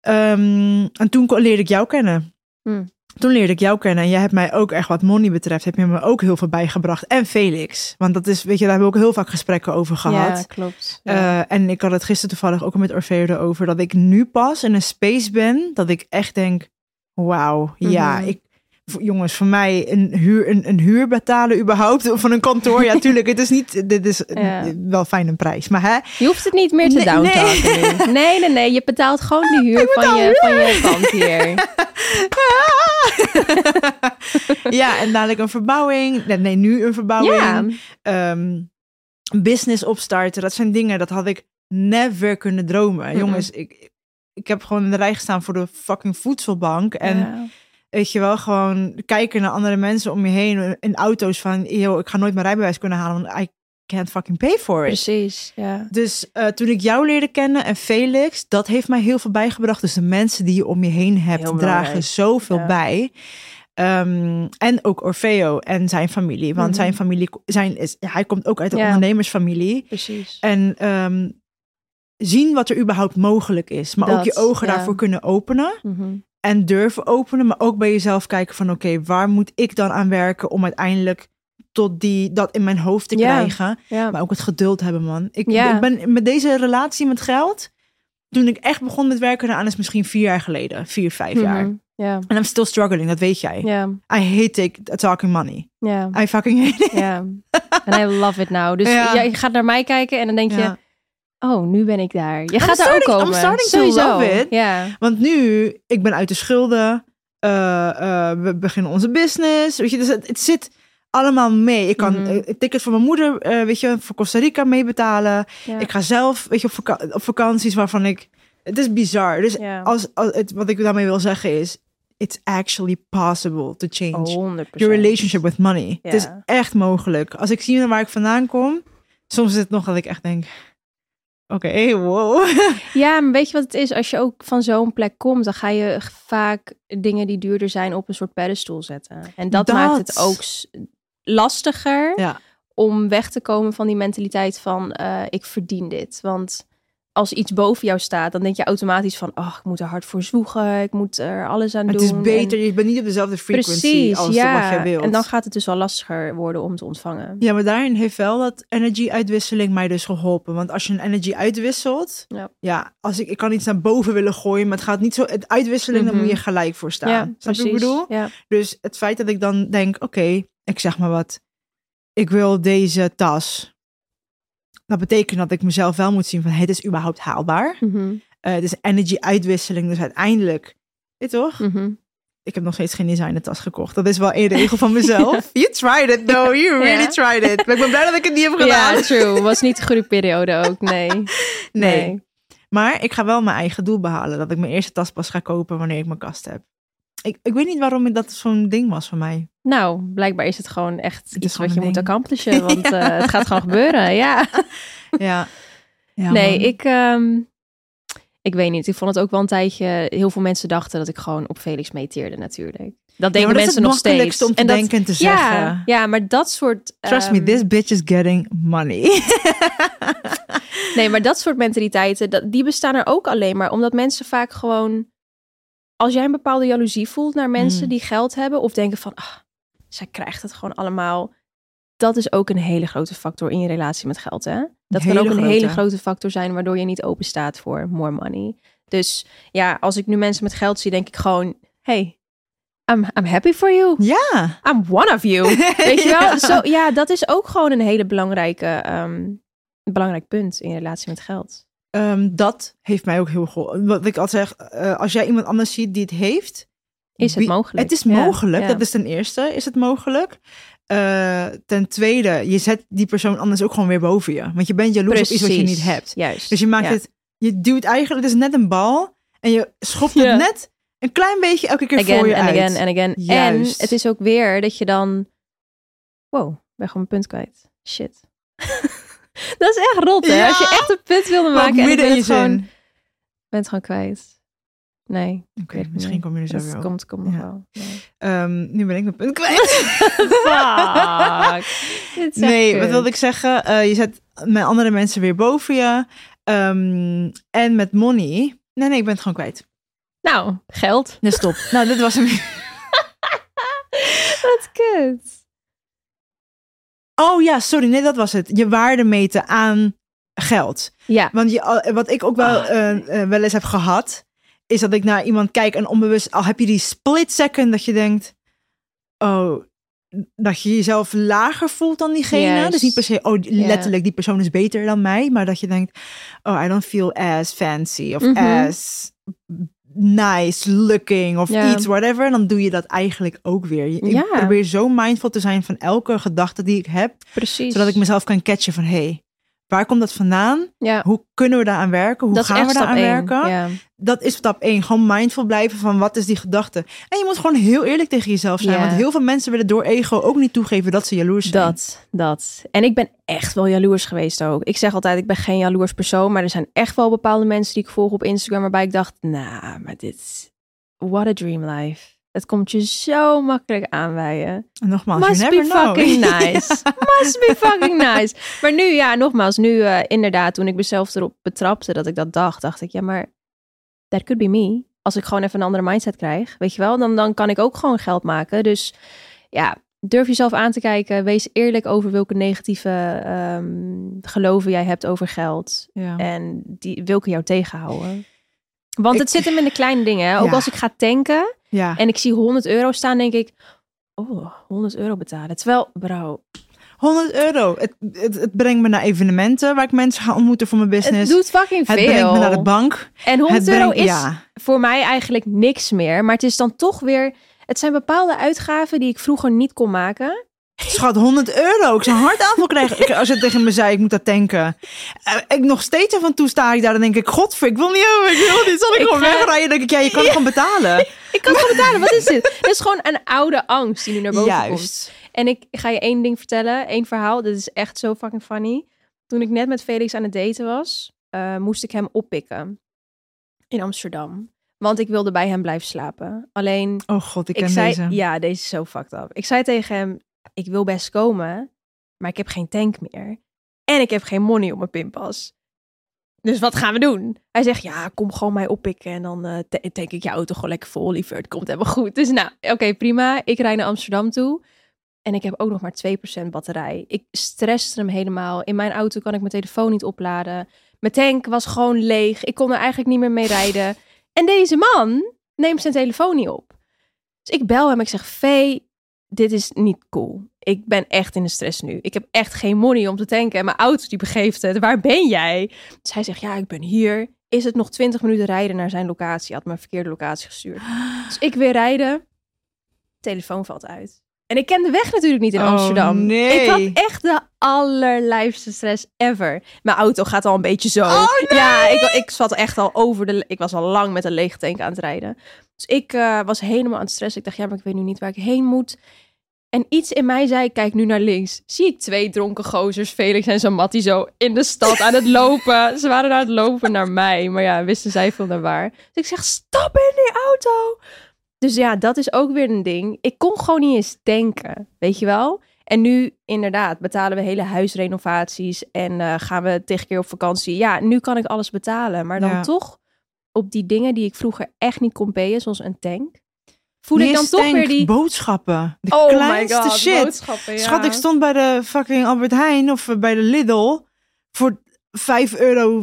Speaker 1: Ehm, en toen leerde ik jou kennen.
Speaker 2: Hmm.
Speaker 1: Toen leerde ik jou kennen. En jij hebt mij ook echt wat money betreft, heb je me ook heel veel bijgebracht. En Felix. Want dat is, weet je, daar hebben we ook heel vaak gesprekken over gehad.
Speaker 2: Ja, klopt. Ja.
Speaker 1: Eh, en ik had het gisteren toevallig ook al met Orfeo erover. Dat ik nu pas in een space ben. Dat ik echt denk, wauw, ja,
Speaker 2: Mhm.
Speaker 1: ik... Jongens, voor mij een huur, een, een huur betalen überhaupt van een kantoor. Ja, tuurlijk, het is niet, dit is
Speaker 2: Ja.
Speaker 1: wel fijn een prijs. Maar hè,
Speaker 2: Je hoeft het niet meer te
Speaker 1: Nee,
Speaker 2: downtalken. Nee, nee, nee. Je betaalt gewoon de huur van je, van je pand hier.
Speaker 1: ja, en dadelijk een verbouwing. Nee, nee, nu een verbouwing.
Speaker 2: Ja,
Speaker 1: Ehm, business opstarten. Dat zijn dingen, dat had ik never kunnen dromen. Jongens, ik, ik heb gewoon in de rij gestaan voor de fucking voedselbank. En
Speaker 2: ja.
Speaker 1: Weet je wel, gewoon kijken naar andere mensen om je heen. In auto's van, yo, ik ga nooit mijn rijbewijs kunnen halen. Want I can't fucking pay for it.
Speaker 2: precies. Ja.
Speaker 1: Dus eh, toen ik jou leerde kennen en Felix, dat heeft mij heel veel bijgebracht. Dus de mensen die je om je heen hebt,
Speaker 2: Heel belangrijk.
Speaker 1: dragen zoveel
Speaker 2: Ja.
Speaker 1: bij. Ehm, en ook Orfeo en zijn familie. Want
Speaker 2: Mhm.
Speaker 1: zijn familie, zijn, is, hij komt ook uit een
Speaker 2: Ja.
Speaker 1: ondernemersfamilie.
Speaker 2: Precies.
Speaker 1: En ehm, zien wat er überhaupt mogelijk is. Maar ook je ogen
Speaker 2: ja.
Speaker 1: daarvoor kunnen openen.
Speaker 2: Mhm.
Speaker 1: En durven openen. Maar ook bij jezelf kijken van oké, waar moet ik dan aan werken om uiteindelijk tot die, dat in mijn hoofd te krijgen.
Speaker 2: Ja.
Speaker 1: Maar ook het geduld hebben, man. Ik,
Speaker 2: Ja.
Speaker 1: ik ben met deze relatie met geld. Toen ik echt begon met werken eraan is misschien vier jaar geleden. Vier, vijf jaar.
Speaker 2: Mhm. Ja.
Speaker 1: En I'm still struggling, dat weet jij.
Speaker 2: Ja.
Speaker 1: I hate take, talking money.
Speaker 2: Ja.
Speaker 1: I fucking hate it.
Speaker 2: Ja. En I love it now. Dus je gaat naar mij kijken en dan denk je. Oh, nu ben ik daar. Je
Speaker 1: I'm
Speaker 2: gaat daar ook
Speaker 1: starting- I'm
Speaker 2: komen.
Speaker 1: starting to
Speaker 2: Sowieso.
Speaker 1: love it.
Speaker 2: Ja.
Speaker 1: Want nu, ik ben uit de schulden. Eh, eh, we beginnen onze business. Weet je, dus het, het zit allemaal mee. Ik kan
Speaker 2: Mhm.
Speaker 1: eh, ticket voor mijn moeder, eh, weet je, voor Costa Rica meebetalen.
Speaker 2: Ja.
Speaker 1: Ik ga zelf, weet je, op, vaka- op vakanties waarvan ik... Het is bizar. Dus
Speaker 2: Ja.
Speaker 1: als, als het, wat ik daarmee wil zeggen is... It's actually possible to change
Speaker 2: 100%.
Speaker 1: your relationship with money. Het is echt mogelijk. Als ik zie waar ik vandaan kom... Soms is het nog dat ik echt denk... Oké, wow.
Speaker 2: Ja, maar weet je wat het is? Als je ook van zo'n plek komt, dan ga je vaak dingen die duurder zijn op een soort pedestal zetten. En dat,
Speaker 1: Dat.
Speaker 2: maakt het ook lastiger
Speaker 1: Ja.
Speaker 2: om weg te komen van die mentaliteit van eh, ik verdien dit. Want als iets boven jou staat, dan denk je automatisch van, oh, ik moet er hard voor zwoegen, ik moet er alles aan
Speaker 1: Het
Speaker 2: doen.
Speaker 1: is beter,
Speaker 2: En-
Speaker 1: je bent niet op dezelfde frequency
Speaker 2: Precies,
Speaker 1: als
Speaker 2: ja.
Speaker 1: wat jij wilt.
Speaker 2: En dan gaat het dus wel lastiger worden om te ontvangen.
Speaker 1: Ja, maar daarin heeft wel dat energy-uitwisseling mij dus geholpen. Want als je een energy uitwisselt,
Speaker 2: Ja.
Speaker 1: ja, als ik, ik kan iets naar boven willen gooien, maar het gaat niet zo. Het uitwisseling, dan
Speaker 2: Mhm.
Speaker 1: moet je gelijk voor staan.
Speaker 2: Ja,
Speaker 1: Snap je wat ik bedoel?
Speaker 2: Ja.
Speaker 1: Dus het feit dat ik dan denk, oké, ik zeg maar wat, ik wil deze tas. Dat betekent dat ik mezelf wel moet zien van, het is überhaupt haalbaar.
Speaker 2: Mhm.
Speaker 1: Eh, het is energy-uitwisseling, dus uiteindelijk, weet je toch?
Speaker 2: Mhm.
Speaker 1: Ik heb nog steeds geen designer tas gekocht. Dat is wel een regel van mezelf. You tried it though, you really
Speaker 2: Ja.
Speaker 1: tried it. Maar ik ben blij dat ik het niet heb gedaan.
Speaker 2: Ja, true. Was niet een goede periode ook, nee.
Speaker 1: nee. Maar ik ga wel mijn eigen doel behalen. Dat ik mijn eerste tas pas ga kopen wanneer ik mijn kast heb. Ik, ik weet niet waarom dat zo'n ding was voor mij.
Speaker 2: Nou, blijkbaar is het gewoon echt iets wat je moet accomplishen. Want eh, het gaat gewoon gebeuren, ja.
Speaker 1: Ja. ja
Speaker 2: nee,
Speaker 1: man.
Speaker 2: ik, ehm, ik weet niet. Ik vond het ook wel een tijdje... Heel veel mensen dachten dat ik gewoon op Felix meeteerde natuurlijk. Dat denken
Speaker 1: maar dat is
Speaker 2: mensen
Speaker 1: het
Speaker 2: nog steeds.
Speaker 1: om te
Speaker 2: dat-
Speaker 1: denken en te zeggen.
Speaker 2: ja, maar dat soort...
Speaker 1: Trust me,
Speaker 2: ehm,
Speaker 1: this bitch is getting money.
Speaker 2: Nee, maar dat soort mentaliteiten, dat, die bestaan er ook alleen maar omdat mensen vaak gewoon... Als jij een bepaalde jaloezie voelt naar mensen
Speaker 1: Mm.
Speaker 2: die geld hebben... of denken van, ah, zij krijgt het gewoon allemaal... Dat is ook een hele grote factor in je relatie met geld, hè? Dat kan ook een
Speaker 1: grote.
Speaker 2: hele grote factor zijn... waardoor je niet open staat voor more money. Dus ja, als ik nu mensen met geld zie, denk ik gewoon... Hey, I'm, I'm happy for you.
Speaker 1: ja.
Speaker 2: I'm one of you. Weet je wel?
Speaker 1: Ja.
Speaker 2: Zo, ja, dat is ook gewoon een hele belangrijke, ehm, belangrijk punt in je relatie met geld.
Speaker 1: Ehm, dat heeft mij ook heel geholpen. Wat ik altijd zeg, eh, als jij iemand anders ziet die het heeft...
Speaker 2: Is het mogelijk?
Speaker 1: Het is
Speaker 2: Ja,
Speaker 1: mogelijk.
Speaker 2: ja.
Speaker 1: Dat is ten eerste, is het mogelijk. Eh, ten tweede, je zet die persoon anders ook gewoon weer boven je. Want je bent jaloers op iets wat je niet hebt.
Speaker 2: Juist.
Speaker 1: Dus je maakt
Speaker 2: Ja.
Speaker 1: het, je duwt eigenlijk, het is net een bal. En je schopt het net een klein beetje elke keer voor je
Speaker 2: en
Speaker 1: uit.
Speaker 2: again en again.
Speaker 1: Juist.
Speaker 2: En het is ook weer dat je dan... Wow, ben gewoon mijn punt kwijt. Shit. dat is echt rot, hè?
Speaker 1: Ja.
Speaker 2: Als je echt een punt wilde maken en ik
Speaker 1: midden
Speaker 2: ben
Speaker 1: in je
Speaker 2: het gewoon,
Speaker 1: zin.
Speaker 2: ben het gewoon kwijt. Nee.
Speaker 1: Oké, misschien kom je er zo
Speaker 2: Dat
Speaker 1: weer op.
Speaker 2: komt, komt
Speaker 1: Ja.
Speaker 2: wel. Nee.
Speaker 1: Ehm, nu ben ik mijn punt kwijt.
Speaker 2: Fuck.
Speaker 1: Nee,
Speaker 2: kut.
Speaker 1: wat wilde ik zeggen? Eh, je zet met andere mensen weer boven je. Ehm, en met money. Nee, nee, ik ben het gewoon kwijt.
Speaker 2: Nou, geld.
Speaker 1: Dus stop. nou, dit was hem.
Speaker 2: Wat kut.
Speaker 1: Oh ja, sorry. Nee, dat was het. Je waarde meten aan geld.
Speaker 2: Ja.
Speaker 1: Want je, wat ik ook wel, eh, wel eens heb gehad, is dat ik naar iemand kijk en onbewust, al heb je die split second dat je denkt, oh, dat je jezelf lager voelt dan diegene. Dus niet per se, oh, letterlijk, die persoon is beter dan mij, maar dat je denkt, oh, I don't feel as fancy of
Speaker 2: Mhm.
Speaker 1: as nice looking of iets, whatever. Dan doe je dat eigenlijk ook weer. Ik probeer zo mindful te zijn van elke gedachte die ik heb,
Speaker 2: Precies.
Speaker 1: zodat ik mezelf kan catchen van, hey, waar komt dat vandaan?
Speaker 2: Ja,
Speaker 1: Hoe kunnen we daaraan werken? Hoe
Speaker 2: dat
Speaker 1: gaan we daaraan werken?
Speaker 2: Ja.
Speaker 1: Dat is stap één. Gewoon mindful blijven van wat is die gedachte. En je moet gewoon heel eerlijk tegen jezelf zijn.
Speaker 2: Ja.
Speaker 1: Want heel veel mensen willen door ego ook niet toegeven dat ze jaloers zijn.
Speaker 2: Dat, dat. En ik ben echt wel jaloers geweest ook. Ik zeg altijd, ik ben geen jaloers persoon. Maar er zijn echt wel bepaalde mensen die ik volg op Instagram... waarbij ik dacht, nou, maar dit is... What a dream life. Het komt je zo makkelijk aanwijden.
Speaker 1: En nogmaals,
Speaker 2: Must
Speaker 1: you
Speaker 2: be
Speaker 1: know.
Speaker 2: fucking nice. Must be fucking nice. Maar nu, ja, nogmaals, nu eh, inderdaad, toen ik mezelf erop betrapte dat ik dat dacht, dacht ik, ja, maar that could be me. Als ik gewoon even een andere mindset krijg, weet je wel, dan, dan kan ik ook gewoon geld maken. Dus ja, durf jezelf aan te kijken. Wees eerlijk over welke negatieve ehm, geloven jij hebt over geld.
Speaker 1: Ja.
Speaker 2: En die welke jou tegenhouden. Want
Speaker 1: Ik-
Speaker 2: het zit hem in de kleine dingen. Ook
Speaker 1: Ja.
Speaker 2: als ik ga tanken,
Speaker 1: ja.
Speaker 2: en ik zie 100 euro staan, denk ik, oh, 100 euro betalen. Terwijl, bro,
Speaker 1: 100 euro. Het, het, het brengt me naar evenementen waar ik mensen ga ontmoeten voor mijn business.
Speaker 2: het doet fucking
Speaker 1: Het
Speaker 2: veel.
Speaker 1: brengt me naar de bank.
Speaker 2: en 100
Speaker 1: het
Speaker 2: euro
Speaker 1: brengt-
Speaker 2: is
Speaker 1: Ja.
Speaker 2: voor mij eigenlijk niks meer. Maar het is dan toch weer, het zijn bepaalde uitgaven die ik vroeger niet kon maken.
Speaker 1: Schat, 100 euro. Ik zou een hartaanval krijgen ik, als je tegen me zei, ik moet dat tanken. Eh, ik nog steeds en toe sta ik daar, dan denk ik, godver, ik wil niet hebben, ik wil niet. Zal ik,
Speaker 2: Ik
Speaker 1: gewoon
Speaker 2: ga-
Speaker 1: wegrijden? Dan denk ik, ja, je kan het gewoon betalen.
Speaker 2: Ik kan het gewoon betalen, wat is dit? Het is gewoon een oude angst die nu naar boven komt.
Speaker 1: Juist.
Speaker 2: En ik ga je één ding vertellen, één verhaal. Dit is echt zo fucking funny. Toen ik net met Felix aan het daten was, eh, moest ik hem oppikken in Amsterdam. Want ik wilde bij hem blijven slapen. Alleen
Speaker 1: Oh god, ik
Speaker 2: ik
Speaker 1: ken
Speaker 2: zei,
Speaker 1: deze.
Speaker 2: ja, deze is zo fucked up. Ik zei tegen hem, ik wil best komen, maar ik heb geen tank meer. En ik heb geen money op mijn pinpas. Dus wat gaan we doen? Hij zegt, ja, kom gewoon mij oppikken en dan ta- tank ik je auto gewoon lekker vol, liever. Het komt helemaal goed. Dus nou, oké, prima. Ik rijd naar Amsterdam toe. En ik heb ook nog maar 2% batterij. Ik stresste hem helemaal. In mijn auto kan ik mijn telefoon niet opladen. Mijn tank was gewoon leeg. Ik kon er eigenlijk niet meer mee rijden. En deze man neemt zijn telefoon niet op. Dus ik bel hem. Ik zeg, Vee, dit is niet cool. Ik ben echt in de stress nu. Ik heb echt geen money om te tanken. En mijn auto die begeeft het. Waar ben jij? Dus hij zegt, ja, ik ben hier. Is het nog 20 minuten rijden naar zijn locatie? Hij had me een verkeerde locatie gestuurd. Dus ik weer rijden. Telefoon valt uit. En ik ken de weg natuurlijk niet in
Speaker 1: Oh,
Speaker 2: Amsterdam.
Speaker 1: nee.
Speaker 2: Ik had echt de allerlijfste stress ever. Mijn auto gaat al een beetje zo.
Speaker 1: Oh,
Speaker 2: Ja, ik, ik zat echt al over de... Ik was al lang met een lege tank aan het rijden. Dus ik eh, was helemaal aan het stressen. Ik dacht, ja, maar ik weet nu niet waar ik heen moet. En iets in mij zei, kijk nu naar links. Zie ik twee dronken gozers, Felix en Samatti, zo in de stad aan het lopen. Ze waren aan het lopen naar mij. Maar ja, wisten zij veel naar waar. Dus ik zeg, stap in die auto. Dus ja, dat is ook weer een ding. Ik kon gewoon niet eens denken, weet je wel? En nu inderdaad betalen we hele huisrenovaties en eh, gaan we tegen keer op vakantie. Ja, nu kan ik alles betalen. Maar dan
Speaker 1: Ja.
Speaker 2: toch op die dingen die ik vroeger echt niet kon payen, zoals een tank. Voel ik dan toch weer die...
Speaker 1: boodschappen. De
Speaker 2: Oh my
Speaker 1: kleinste
Speaker 2: god,
Speaker 1: shit.
Speaker 2: ja.
Speaker 1: Schat, ik stond bij de fucking Albert Heijn of bij de Lidl voor 5,35 euro.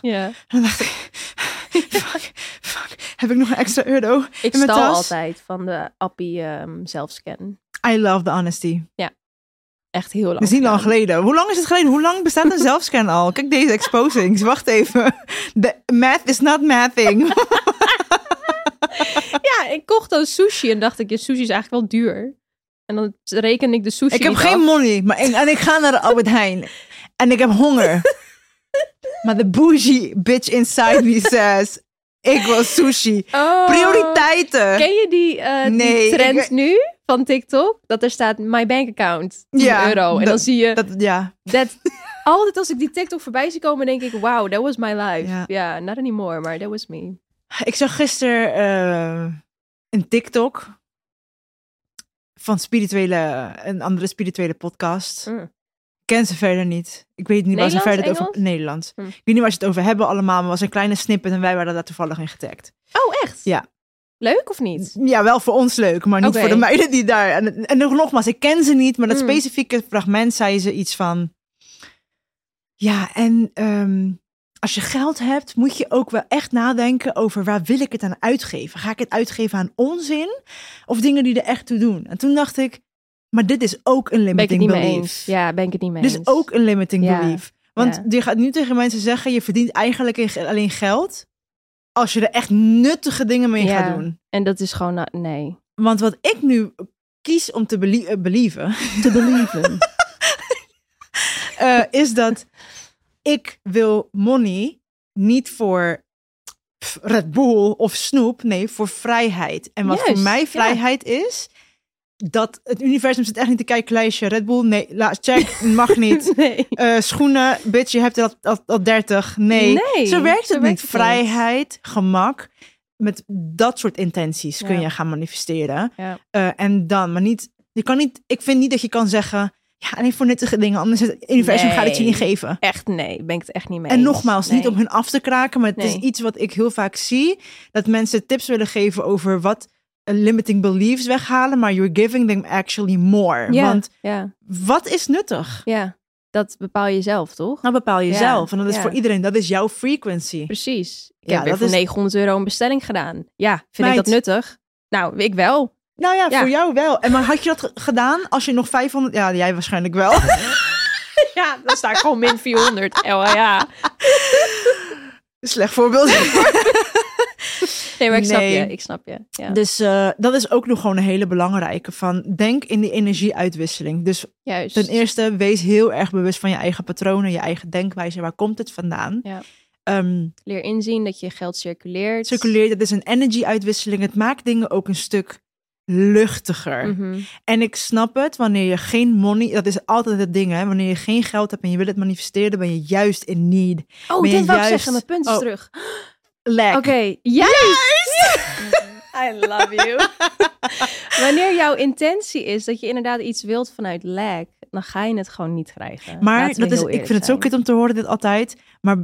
Speaker 2: Ja.
Speaker 1: En dan dacht ik, fuck, fuck, heb ik nog een extra euro
Speaker 2: Ik
Speaker 1: in mijn
Speaker 2: stal
Speaker 1: tas?
Speaker 2: altijd van de Appie ehm zelfscan.
Speaker 1: I love the honesty.
Speaker 2: Echt heel lang.
Speaker 1: Dat is niet lang geleden. Hoe lang is het geleden? Hoe lang bestaat een zelfscan al? Kijk deze exposings. Wacht even. The math is not mathing.
Speaker 2: Ja, ik kocht dan sushi en dacht ik, ja, sushi is eigenlijk wel duur. En dan reken ik de sushi
Speaker 1: Ik heb geen
Speaker 2: af.
Speaker 1: money, maar ik, en ik ga naar de Albert Heijn. En ik heb honger. maar de bougie bitch inside me says, ik wil sushi.
Speaker 2: Oh.
Speaker 1: Prioriteiten.
Speaker 2: Ken je die, eh, die trend
Speaker 1: ik-
Speaker 2: nu van TikTok? Dat er staat my bank account 10
Speaker 1: Ja,
Speaker 2: euro. En
Speaker 1: dat-
Speaker 2: dan zie je
Speaker 1: Dat, ja,
Speaker 2: dat altijd als ik die TikTok voorbij zie komen, denk ik, wow, that was my life.
Speaker 1: Ja.
Speaker 2: Ja, not anymore, maar that was me.
Speaker 1: Ik zag gisteren eh, een TikTok van spirituele, een andere spirituele podcast.
Speaker 2: Mm.
Speaker 1: Ken ze verder niet. Ik weet niet waar ze verder het over...
Speaker 2: Engels?
Speaker 1: Nederlands.
Speaker 2: Hm.
Speaker 1: Ik weet niet waar ze het over hebben allemaal, maar was een kleine snippet en wij waren daar toevallig in getagd.
Speaker 2: Oh, echt?
Speaker 1: Ja.
Speaker 2: Leuk of niet?
Speaker 1: Ja, wel voor ons leuk, maar niet voor de meiden die daar... En, en nog nogmaals, ik ken ze niet, maar dat
Speaker 2: Mm.
Speaker 1: specifieke fragment zei ze iets van... Ja, en ehm, als je geld hebt, moet je ook wel echt nadenken over waar wil ik het aan uitgeven? Ga ik het uitgeven aan onzin of dingen die er echt toe doen? En toen dacht ik, maar dit is ook een
Speaker 2: Ben ik het
Speaker 1: limiting
Speaker 2: niet mee
Speaker 1: belief.
Speaker 2: eens. Ja, ben ik het niet mee
Speaker 1: Dit
Speaker 2: eens.
Speaker 1: is ook een limiting
Speaker 2: Ja.
Speaker 1: belief. Want
Speaker 2: Ja.
Speaker 1: je gaat nu tegen mensen zeggen, je verdient eigenlijk alleen geld als je er echt nuttige dingen mee
Speaker 2: Ja.
Speaker 1: gaat doen.
Speaker 2: En dat is gewoon, nee.
Speaker 1: Want wat ik nu kies om te belie- eh, believen,
Speaker 2: Te believen.
Speaker 1: eh, is dat ik wil money niet voor Red Bull of snoep, nee, voor vrijheid. En wat
Speaker 2: Juist,
Speaker 1: voor mij
Speaker 2: ja.
Speaker 1: vrijheid is, dat het universum zit echt niet te kijken, lijstje Red Bull, nee, la, check, mag niet.
Speaker 2: nee.
Speaker 1: Eh, schoenen, bitch, je hebt al, al, al 30. Nee.
Speaker 2: Nee,
Speaker 1: zo werkt het niet. Vrijheid, gemak. Met dat soort intenties kun je gaan manifesteren.
Speaker 2: Ja.
Speaker 1: Eh, en dan, maar niet, je kan niet, ik vind niet dat je kan zeggen, ja, alleen voor nuttige dingen, anders het universum gaat het je niet geven.
Speaker 2: Echt nee, ben ik het echt niet mee
Speaker 1: En nogmaals, niet om hun af te kraken, maar het is iets wat ik heel vaak zie. Dat mensen tips willen geven over wat limiting beliefs weghalen, maar you're giving them actually more.
Speaker 2: Ja,
Speaker 1: Want
Speaker 2: ja,
Speaker 1: wat is nuttig?
Speaker 2: ja, dat bepaal je zelf, toch?
Speaker 1: Nou bepaal je
Speaker 2: Ja,
Speaker 1: zelf. En dat is voor iedereen. Dat is jouw frequency.
Speaker 2: Precies. Ik
Speaker 1: Ja,
Speaker 2: heb weer
Speaker 1: dat
Speaker 2: voor
Speaker 1: is-
Speaker 2: 900 euro een bestelling gedaan. Ja, vind
Speaker 1: Meid.
Speaker 2: ik dat nuttig? Nou, ik wel.
Speaker 1: Nou ja,
Speaker 2: Ja.
Speaker 1: voor jou wel. En maar had je dat ge- gedaan als je nog 500... Ja, jij waarschijnlijk wel.
Speaker 2: Ja, dan sta ik gewoon min 400. Oh, ja.
Speaker 1: Slecht voorbeeld.
Speaker 2: Nee, maar ik snap
Speaker 1: Nee.
Speaker 2: je. Ik snap je. Ja.
Speaker 1: Dus eh, dat is ook nog gewoon een hele belangrijke. Van denk in die energieuitwisseling. Dus
Speaker 2: Juist.
Speaker 1: ten eerste, wees heel erg bewust van je eigen patronen, je eigen denkwijze. Waar komt het vandaan?
Speaker 2: Ja.
Speaker 1: Ehm,
Speaker 2: Leer inzien dat je geld circuleert.
Speaker 1: circuleer, dat is een energieuitwisseling. Het maakt dingen ook een stuk luchtiger.
Speaker 2: Mhm.
Speaker 1: En ik snap het, wanneer je geen money, dat is altijd het ding, hè? Wanneer je geen geld hebt en je wil het manifesteren, ben je juist in need.
Speaker 2: Oh,
Speaker 1: Ben
Speaker 2: dit wou ik
Speaker 1: juist-
Speaker 2: zeggen. Mijn punt is
Speaker 1: Oh.
Speaker 2: terug. Oké, juist! I love you. Wanneer jouw intentie is dat je inderdaad iets wilt vanuit lack, dan ga je het gewoon niet krijgen.
Speaker 1: Maar dat is, ik vind het zo kut om te horen dit altijd. Maar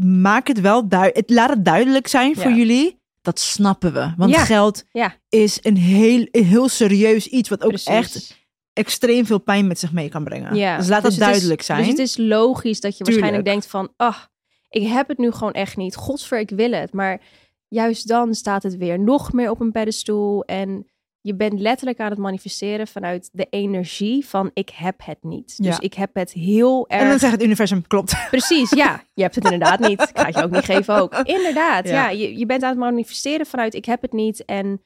Speaker 1: maak het wel duidelijk. Laat het duidelijk zijn voor
Speaker 2: Ja.
Speaker 1: jullie. Dat snappen we. Want
Speaker 2: Ja.
Speaker 1: geld
Speaker 2: Ja.
Speaker 1: is een heel, een heel serieus iets. Wat ook
Speaker 2: Precies.
Speaker 1: echt extreem veel pijn met zich mee kan brengen.
Speaker 2: Ja.
Speaker 1: Dus laat
Speaker 2: Dus
Speaker 1: dat
Speaker 2: is-
Speaker 1: duidelijk zijn.
Speaker 2: Dus het is logisch dat je waarschijnlijk denkt van, ach, ik heb het nu gewoon echt niet. Godsver, ik wil het. Maar juist dan staat het weer nog meer op een pedestal. En je bent letterlijk aan het manifesteren vanuit de energie van ik heb het niet. Dus
Speaker 1: Ja.
Speaker 2: ik heb het heel erg...
Speaker 1: en dan zegt het universum, klopt.
Speaker 2: Precies, ja. Je hebt het inderdaad niet. Ik ga het je ook niet geven ook. Inderdaad,
Speaker 1: Ja.
Speaker 2: ja. Je, je bent aan het manifesteren vanuit ik heb het niet en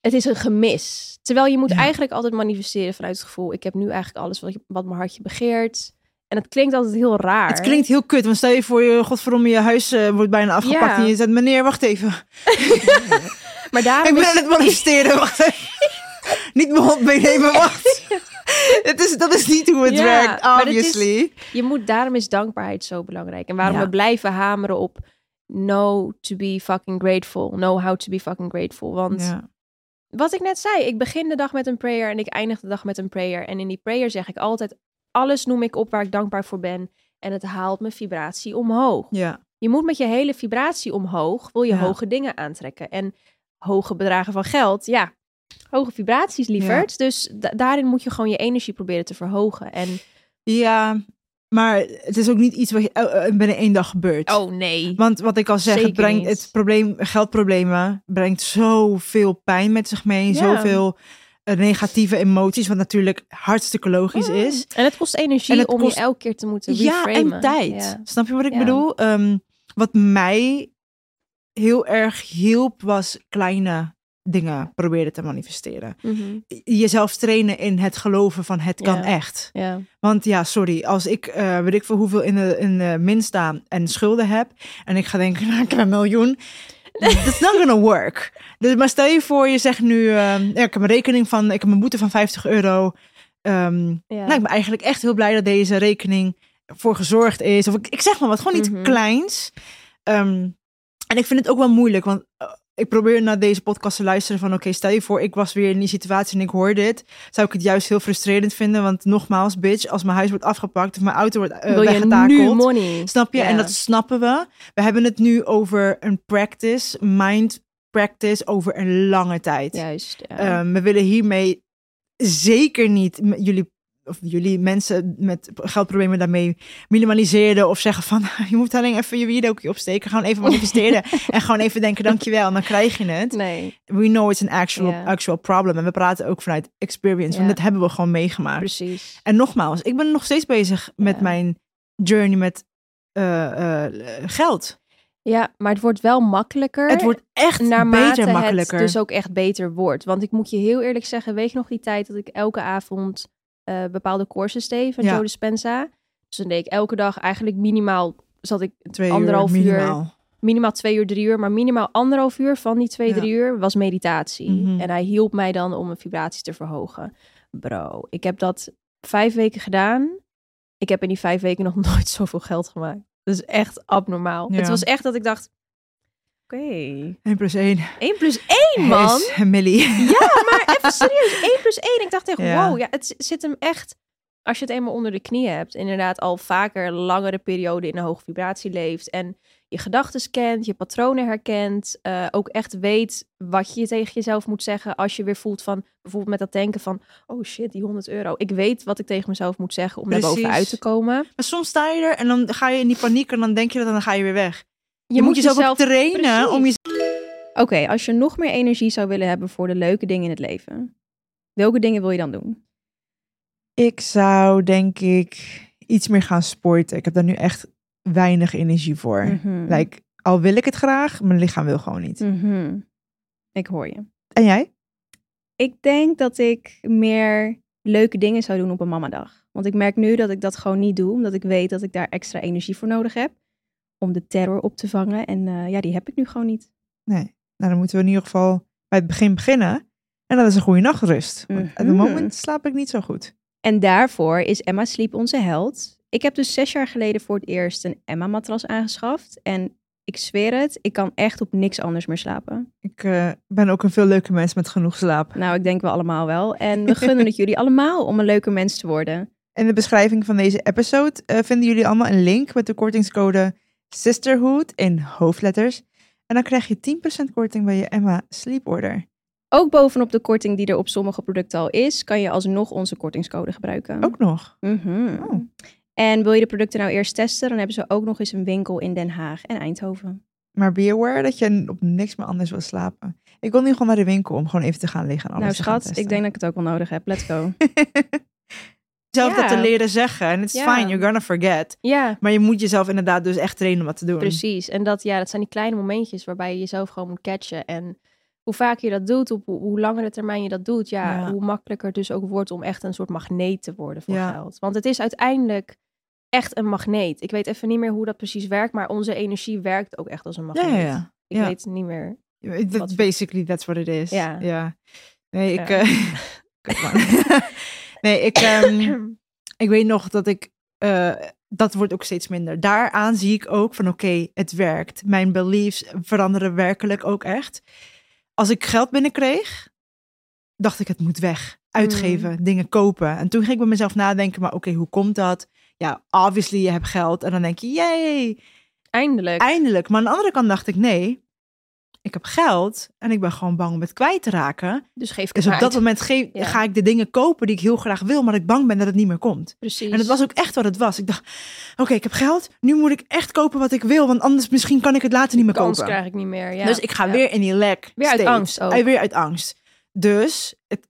Speaker 2: het is een gemis. Terwijl je moet
Speaker 1: Ja.
Speaker 2: eigenlijk altijd manifesteren vanuit het gevoel ik heb nu eigenlijk alles wat, je- wat mijn hartje begeert. En het klinkt altijd heel raar.
Speaker 1: Het klinkt heel kut. Want stel je voor, je, godverdomme, je huis eh, wordt bijna afgepakt. En je zegt, meneer, wacht even.
Speaker 2: Maar daarom
Speaker 1: Ik ben aan het manifesteren. Wacht. Niet mijn hond meenemen, wacht. Het is, dat is niet hoe het
Speaker 2: Ja,
Speaker 1: werkt,
Speaker 2: is-
Speaker 1: obviously.
Speaker 2: je moet, daarom is dankbaarheid zo belangrijk. En waarom
Speaker 1: Ja.
Speaker 2: we blijven hameren op know to be fucking grateful. Know how to be fucking grateful. Want
Speaker 1: Ja.
Speaker 2: wat ik net zei, ik begin de dag met een prayer en ik eindig de dag met een prayer. En in die prayer zeg ik altijd, alles noem ik op waar ik dankbaar voor ben. En het haalt mijn vibratie omhoog.
Speaker 1: ja.
Speaker 2: Je moet met je hele vibratie omhoog, wil je hoge dingen aantrekken. En hoge bedragen van geld, ja, hoge vibraties lieverd. Dus da- daarin moet je gewoon je energie proberen te verhogen. En,
Speaker 1: Ja, maar het is ook niet iets wat je eh, binnen één dag gebeurt.
Speaker 2: oh nee.
Speaker 1: Want wat ik al zeg, het brengt
Speaker 2: niet.
Speaker 1: het probleem, geldproblemen brengt zoveel pijn met zich mee.
Speaker 2: Ja.
Speaker 1: Zoveel eh, negatieve emoties, wat natuurlijk hartstikke logisch is.
Speaker 2: En het kost energie
Speaker 1: En het
Speaker 2: om
Speaker 1: kost-
Speaker 2: je elke keer te moeten
Speaker 1: Ja,
Speaker 2: reframen.
Speaker 1: en tijd.
Speaker 2: Ja.
Speaker 1: Snap je wat ik
Speaker 2: Ja.
Speaker 1: bedoel? Ehm, wat mij heel erg hielp, was kleine dingen proberen te manifesteren.
Speaker 2: Mhm.
Speaker 1: Jezelf trainen in het geloven van het kan echt. Want ja, sorry, als ik eh weet ik veel hoeveel in de, in de min sta en schulden heb en ik ga denken, nou, ik heb een miljoen. That's not gonna work. Dus, maar stel je voor, je zegt nu, ja, ik heb een rekening van, ik heb een boete van 50 euro.
Speaker 2: Ja.
Speaker 1: Nou, ik ben eigenlijk echt heel blij dat deze rekening voor gezorgd is. Of ik, ik zeg maar wat, gewoon iets
Speaker 2: Mhm.
Speaker 1: kleins. Ehm, en ik vind het ook wel moeilijk, want eh, ik probeer naar deze podcast te luisteren van... oké, stel je voor, ik was weer in die situatie en ik hoor dit. Zou ik het juist heel frustrerend vinden, want nogmaals, bitch... als mijn huis wordt afgepakt of mijn auto wordt uh, weggetakeld...
Speaker 2: money?
Speaker 1: Snap je? En dat snappen we. We hebben het nu over een practice, mind practice, over een lange tijd.
Speaker 2: Juist. Ja.
Speaker 1: Ehm, we willen hiermee zeker niet jullie of jullie mensen met geldproblemen daarmee minimaliseren of zeggen van je moet alleen even je wierdookje opsteken, gewoon even manifesteren en gewoon even denken dankjewel en dan krijg je het.
Speaker 2: nee,
Speaker 1: We know it's an actual, actual problem en we praten ook vanuit experience, want dat hebben we gewoon meegemaakt.
Speaker 2: precies.
Speaker 1: En nogmaals, ik ben nog steeds bezig met mijn journey met eh, eh, geld.
Speaker 2: Ja, maar het wordt wel makkelijker.
Speaker 1: Het wordt echt
Speaker 2: naarmate
Speaker 1: beter makkelijker.
Speaker 2: het dus ook echt beter wordt. Want ik moet je heel eerlijk zeggen, weet je nog die tijd dat ik elke avond eh, bepaalde courses deed van
Speaker 1: Ja.
Speaker 2: Joe Dispenza? Dus dan deed ik elke dag eigenlijk minimaal, zat ik
Speaker 1: Twee
Speaker 2: anderhalf
Speaker 1: uur
Speaker 2: uur,
Speaker 1: minimaal.
Speaker 2: twee uur, drie uur, maar minimaal anderhalf uur van die twee,
Speaker 1: Ja.
Speaker 2: drie uur was meditatie.
Speaker 1: Mhm.
Speaker 2: En hij hielp mij dan om mijn vibratie te verhogen. Bro, ik heb dat vijf weken gedaan. Ik heb in die vijf weken nog nooit zoveel geld gemaakt. Dat is echt abnormaal.
Speaker 1: Ja.
Speaker 2: Het was echt dat ik dacht, oké,
Speaker 1: 1 plus 1.
Speaker 2: 1 plus 1 man.
Speaker 1: Is millie.
Speaker 2: Ja, maar even serieus. 1 plus 1. Ik dacht echt,
Speaker 1: Ja.
Speaker 2: wow. Ja, het zit hem echt... Als je het eenmaal onder de knie hebt, inderdaad al vaker langere periode in een hoge vibratie leeft en je gedachten kent, je patronen herkent, eh, ook echt weet wat je tegen jezelf moet zeggen als je weer voelt van, bijvoorbeeld met dat denken van, oh shit, die 100 euro. Ik weet wat ik tegen mezelf moet zeggen om daar bovenuit te komen.
Speaker 1: Maar soms sta je er en dan ga je in die paniek en dan denk je dat en dan ga je weer weg. Je, moet, jezelf,
Speaker 2: jezelf-
Speaker 1: trainen
Speaker 2: Precies.
Speaker 1: om je...
Speaker 3: Oké, als je nog meer energie zou willen hebben voor de leuke dingen in het leven, welke dingen wil je dan doen?
Speaker 1: Ik zou denk ik iets meer gaan sporten. Ik heb daar nu echt weinig energie voor.
Speaker 3: Mhm.
Speaker 1: Like, al wil ik het graag, mijn lichaam wil gewoon niet.
Speaker 3: Mhm. Ik hoor je.
Speaker 1: En jij?
Speaker 3: Ik denk dat ik meer leuke dingen zou doen op een mamadag. Want ik merk nu dat ik dat gewoon niet doe, omdat ik weet dat ik daar extra energie voor nodig heb. Om de terror op te vangen. En eh, ja, die heb ik nu gewoon niet.
Speaker 1: Nee. Nou, dan moeten we in ieder geval bij het begin beginnen. En dat is een goede nachtrust. Want op het
Speaker 3: Mhm.
Speaker 1: moment slaap ik niet zo goed.
Speaker 3: En daarvoor is Emma Sleep onze held. Ik heb dus zes jaar geleden voor het eerst een Emma-matras aangeschaft. En Ik zweer het, ik kan echt op niks anders meer slapen.
Speaker 1: Ik eh, ben ook een veel leuke mens met genoeg slaap.
Speaker 3: Nou, ik denk we allemaal wel. En we gunnen het jullie allemaal om een leuke mens te worden.
Speaker 1: In de beschrijving van deze episode eh, vinden jullie allemaal een link met de kortingscode Sisterhood in hoofdletters. En dan krijg je 10% korting bij je Emma Sleep Order.
Speaker 3: Ook bovenop de korting die er op sommige producten al is, kan je alsnog onze kortingscode gebruiken.
Speaker 1: Ook nog.
Speaker 3: Mhm.
Speaker 1: Oh.
Speaker 3: En wil je de producten nou eerst testen, dan hebben ze ook nog eens een winkel in Den Haag en Eindhoven.
Speaker 1: Maar be aware dat je op niks meer anders wil slapen. Ik wil nu gewoon naar de winkel om gewoon even te gaan liggen en alles
Speaker 3: nou
Speaker 1: te gaan
Speaker 3: schat,
Speaker 1: testen.
Speaker 3: ik denk dat ik het ook wel nodig heb. Let's go.
Speaker 1: Zelf dat te leren zeggen. En it's
Speaker 3: Ja.
Speaker 1: fine, you're gonna forget.
Speaker 3: ja,
Speaker 1: Maar je moet jezelf inderdaad dus echt trainen om dat te doen.
Speaker 2: Precies. En dat, ja, dat zijn die kleine momentjes waarbij je jezelf gewoon moet catchen. En hoe vaker je dat doet, op hoe, langere termijn je dat doet, ja,
Speaker 1: Ja.
Speaker 2: hoe makkelijker het dus ook wordt om echt een soort magneet te worden voor geld. Want het is uiteindelijk echt een magneet. Ik weet even niet meer hoe dat precies werkt, maar onze energie werkt ook echt als een magneet.
Speaker 1: ja, ja.
Speaker 2: Ik weet niet meer.
Speaker 1: That-
Speaker 2: Wat-
Speaker 1: basically, that's what it is.
Speaker 2: Ja.
Speaker 1: Nee, ik...
Speaker 2: Ja.
Speaker 1: nee, ik, ehm, ik weet nog dat ik... eh, dat wordt ook steeds minder. Daaraan zie ik ook van oké, het werkt. Mijn beliefs veranderen werkelijk ook echt. Als ik geld binnenkreeg, dacht ik het moet weg. Uitgeven, dingen kopen. En toen ging ik bij mezelf nadenken, maar oké, hoe komt dat? Ja, obviously je hebt geld. En dan denk je, yay,
Speaker 2: Eindelijk.
Speaker 1: eindelijk. Maar aan de andere kant dacht ik, nee, ik heb geld en ik ben gewoon bang om het kwijt te raken.
Speaker 2: dus geef ik
Speaker 1: Dus op dat moment geef,
Speaker 2: Ja.
Speaker 1: ga ik de dingen kopen die ik heel graag wil, maar ik bang ben dat het niet meer komt.
Speaker 2: Precies.
Speaker 1: En het was ook echt wat het was. Ik dacht, oké, ik heb geld, nu moet ik echt kopen wat ik wil, want anders misschien kan ik het later niet meer
Speaker 2: kans
Speaker 1: kopen.
Speaker 2: krijg ik niet meer. Ja.
Speaker 1: Dus ik ga
Speaker 2: Ja.
Speaker 1: weer in die lek.
Speaker 2: Weer uit angst ook.
Speaker 1: Weer uit angst. Dus het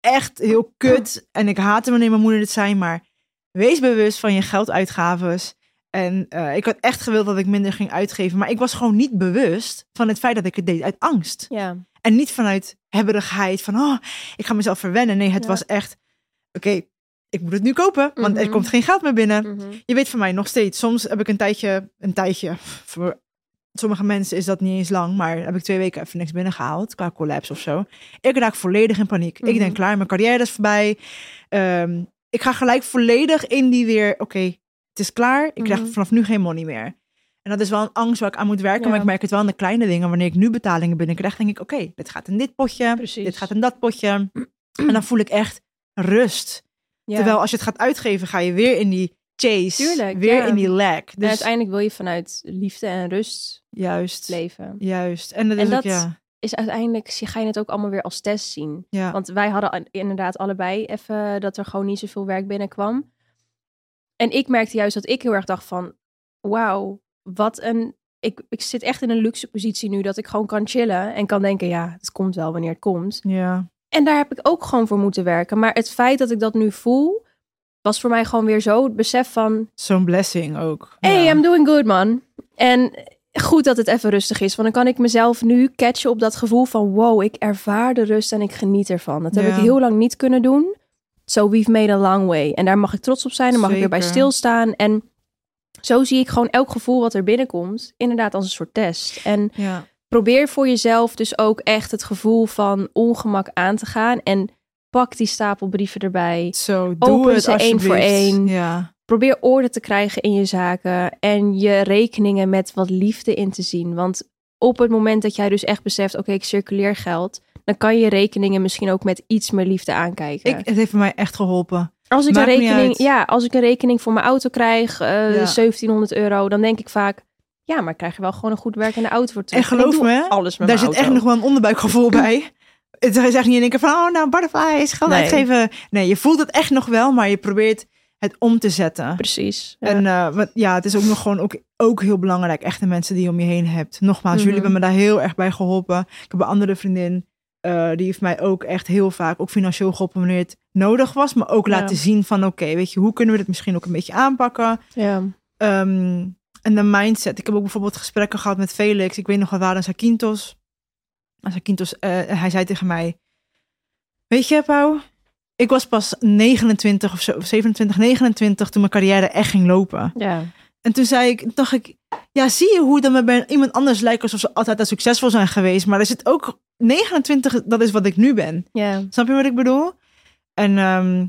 Speaker 1: echt heel kut. En ik haatte wanneer mijn moeder dit zei, maar wees bewust van je gelduitgaves. En eh, ik had echt gewild dat ik minder ging uitgeven. Maar ik was gewoon niet bewust van het feit dat ik het deed uit angst.
Speaker 2: Ja.
Speaker 1: En niet vanuit hebberigheid van, oh, ik ga mezelf verwennen. Nee, het
Speaker 2: Ja.
Speaker 1: was echt, oké, ik moet het nu kopen, want er
Speaker 2: Mhm.
Speaker 1: komt geen geld meer binnen.
Speaker 2: Mhm.
Speaker 1: Je weet van mij nog steeds. Soms heb ik een tijdje, een tijdje. Voor sommige mensen is dat niet eens lang, maar heb ik twee weken even niks binnengehaald qua collapse of zo. Ik raak volledig in paniek. Ik
Speaker 2: Mhm.
Speaker 1: denk klaar, mijn carrière is voorbij. Ehm, ik ga gelijk volledig in die weer. Oké, het is klaar. Ik krijg
Speaker 2: Mhm.
Speaker 1: vanaf nu geen money meer. En dat is wel een angst waar ik aan moet werken.
Speaker 2: Ja.
Speaker 1: Maar ik merk het wel in de kleine dingen. Wanneer ik nu betalingen binnenkrijg, denk ik: oké, dit gaat in dit potje.
Speaker 2: Precies.
Speaker 1: Dit gaat in dat potje. En dan voel ik echt rust.
Speaker 2: Ja.
Speaker 1: Terwijl als je het gaat uitgeven, ga je weer in die chase.
Speaker 2: Tuurlijk,
Speaker 1: weer
Speaker 2: ja.
Speaker 1: in die lag.
Speaker 2: En
Speaker 1: Dus
Speaker 2: uiteindelijk wil je vanuit liefde en rust
Speaker 1: juist.
Speaker 2: leven.
Speaker 1: Juist. En dat
Speaker 2: En
Speaker 1: is
Speaker 2: dat-
Speaker 1: ja.
Speaker 2: Is uiteindelijk, ga je het ook allemaal weer als test zien.
Speaker 1: ja.
Speaker 2: Want wij hadden inderdaad allebei even dat er gewoon niet zoveel werk binnenkwam. En ik merkte juist dat ik heel erg dacht van, wauw, wat een... Ik, ik zit echt in een luxe positie nu dat ik gewoon kan chillen en kan denken, ja, het komt wel wanneer het komt.
Speaker 1: ja.
Speaker 2: En daar heb ik ook gewoon voor moeten werken. Maar het feit dat ik dat nu voel, was voor mij gewoon weer zo het besef van,
Speaker 1: Zo'n blessing ook.
Speaker 2: hey,
Speaker 1: ja.
Speaker 2: I'm doing good, man. En goed dat het even rustig is. Want dan kan ik mezelf nu catchen op dat gevoel van... wow, ik ervaar de rust en ik geniet ervan. Dat heb
Speaker 1: Ja.
Speaker 2: ik heel lang niet kunnen doen. So we've made a long way. En daar mag ik trots op zijn. Daar mag ik weer bij stilstaan. En zo zie ik gewoon elk gevoel wat er binnenkomt... inderdaad als een soort test. En
Speaker 1: ja.
Speaker 2: probeer voor jezelf dus ook echt het gevoel van ongemak aan te gaan. En pak die stapel brieven erbij.
Speaker 1: Zo, doe
Speaker 2: Open
Speaker 1: het
Speaker 2: ze één voor één.
Speaker 1: Ja.
Speaker 2: Probeer orde te krijgen in je zaken en je rekeningen met wat liefde in te zien. Want op het moment dat jij dus echt beseft, oké, ik circuleer geld, dan kan je rekeningen misschien ook met iets meer liefde aankijken.
Speaker 1: Ik, het heeft mij echt geholpen.
Speaker 2: als ik een
Speaker 1: maakt
Speaker 2: rekening, ja, als ik een rekening voor mijn auto krijg, eh,
Speaker 1: Ja.
Speaker 2: 1700 euro, dan denk ik vaak, ja, maar krijg er wel gewoon een goed werkende auto voor terug.
Speaker 1: En geloof me,
Speaker 2: alles met
Speaker 1: Daar zit echt nog wel een onderbuikgevoel bij. Het is echt niet in één keer van, oh nou, butterflies, geld
Speaker 2: Nee.
Speaker 1: uitgeven. Nee, je voelt het echt nog wel, maar je probeert het om te zetten.
Speaker 2: Precies. Ja.
Speaker 1: En eh, wat, ja, het is ook nog gewoon ook, ook heel belangrijk, echte mensen die je om je heen hebt. Nogmaals, jullie
Speaker 2: Mhm.
Speaker 1: hebben me daar heel erg bij geholpen. Ik heb een andere vriendin, eh, die heeft mij ook echt heel vaak, ook financieel geholpen wanneer het nodig was. Maar ook
Speaker 2: Ja.
Speaker 1: laten zien van, oké, weet je, hoe kunnen we dit misschien ook een beetje aanpakken?
Speaker 2: ja.
Speaker 1: Ehm, en de mindset. Ik heb ook bijvoorbeeld gesprekken gehad met Felix. Ik weet nog, we waren in Zakynthos. En Zakynthos, eh, hij zei tegen mij... Weet je, Pau? Ik was pas 29 of zo, of 27, 29 toen mijn carrière echt ging lopen.
Speaker 2: ja.
Speaker 1: En toen zei ik, dacht ik, ja, zie je hoe dan bij iemand anders lijkt alsof ze altijd al succesvol zijn geweest. Maar er zit ook 29, dat is wat ik nu ben. Snap je wat ik bedoel? En ehm,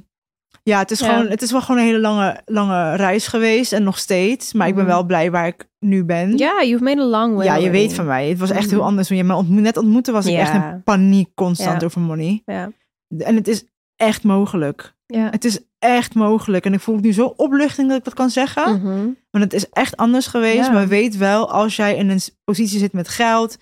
Speaker 1: ja, het is. Gewoon, het is wel gewoon een hele lange, lange reis geweest en nog steeds. Maar ik ben
Speaker 2: Mhm.
Speaker 1: wel blij waar ik nu ben.
Speaker 2: Ja, you've made a long way.
Speaker 1: Ja, je
Speaker 2: already.
Speaker 1: weet van mij. Het was echt heel
Speaker 2: Mhm.
Speaker 1: anders. Toen je me ontmo- net ontmoette, was ik echt in paniek constant over money. En het is echt mogelijk.
Speaker 2: Ja.
Speaker 1: Het is echt mogelijk. En ik voel het nu zo opluchting dat ik dat kan zeggen.
Speaker 2: Mhm.
Speaker 1: Want het is echt anders geweest. Maar weet wel, als jij in een positie zit met geld.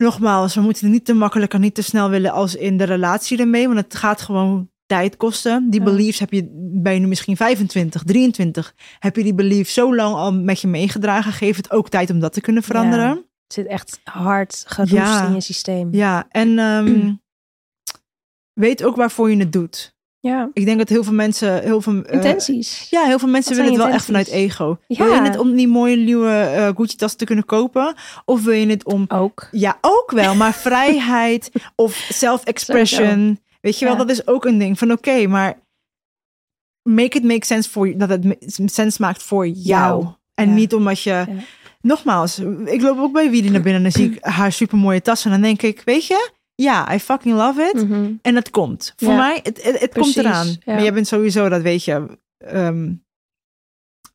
Speaker 1: Nogmaals, we moeten het niet te makkelijk en niet te snel willen als in de relatie ermee. Want het gaat gewoon tijd kosten. Die
Speaker 2: Ja.
Speaker 1: beliefs heb je, je nu misschien 25, 23. Heb je die belief zo lang al met je meegedragen. Geef het ook tijd om dat te kunnen veranderen.
Speaker 2: Het zit echt hard geroest
Speaker 1: Ja.
Speaker 2: in je systeem.
Speaker 1: Ja, en ehm, weet ook waarvoor je het doet.
Speaker 2: Ja.
Speaker 1: Ik denk dat heel veel mensen... Heel veel, eh,
Speaker 2: Intenties.
Speaker 1: ja, heel veel mensen willen het wel echt vanuit ego.
Speaker 2: Ja.
Speaker 1: Wil je het om die mooie nieuwe eh Gucci-tas te kunnen kopen? Of wil je het om...
Speaker 2: Ook.
Speaker 1: Ja, ook wel, maar vrijheid of self-expression. Weet je wel, dat is ook een ding van oké, maar make it make sense voor dat het sens maakt voor jou. En
Speaker 2: Ja.
Speaker 1: niet omdat je... Nogmaals, ik loop ook bij Wie naar binnen en dan zie ik haar supermooie tas en dan denk ik, weet je, ja, I fucking love it.
Speaker 2: Mhm.
Speaker 1: En dat komt. Voor
Speaker 2: Ja.
Speaker 1: mij, het, het, het komt eraan.
Speaker 2: ja.
Speaker 1: Maar jij bent sowieso, dat weet je, ehm,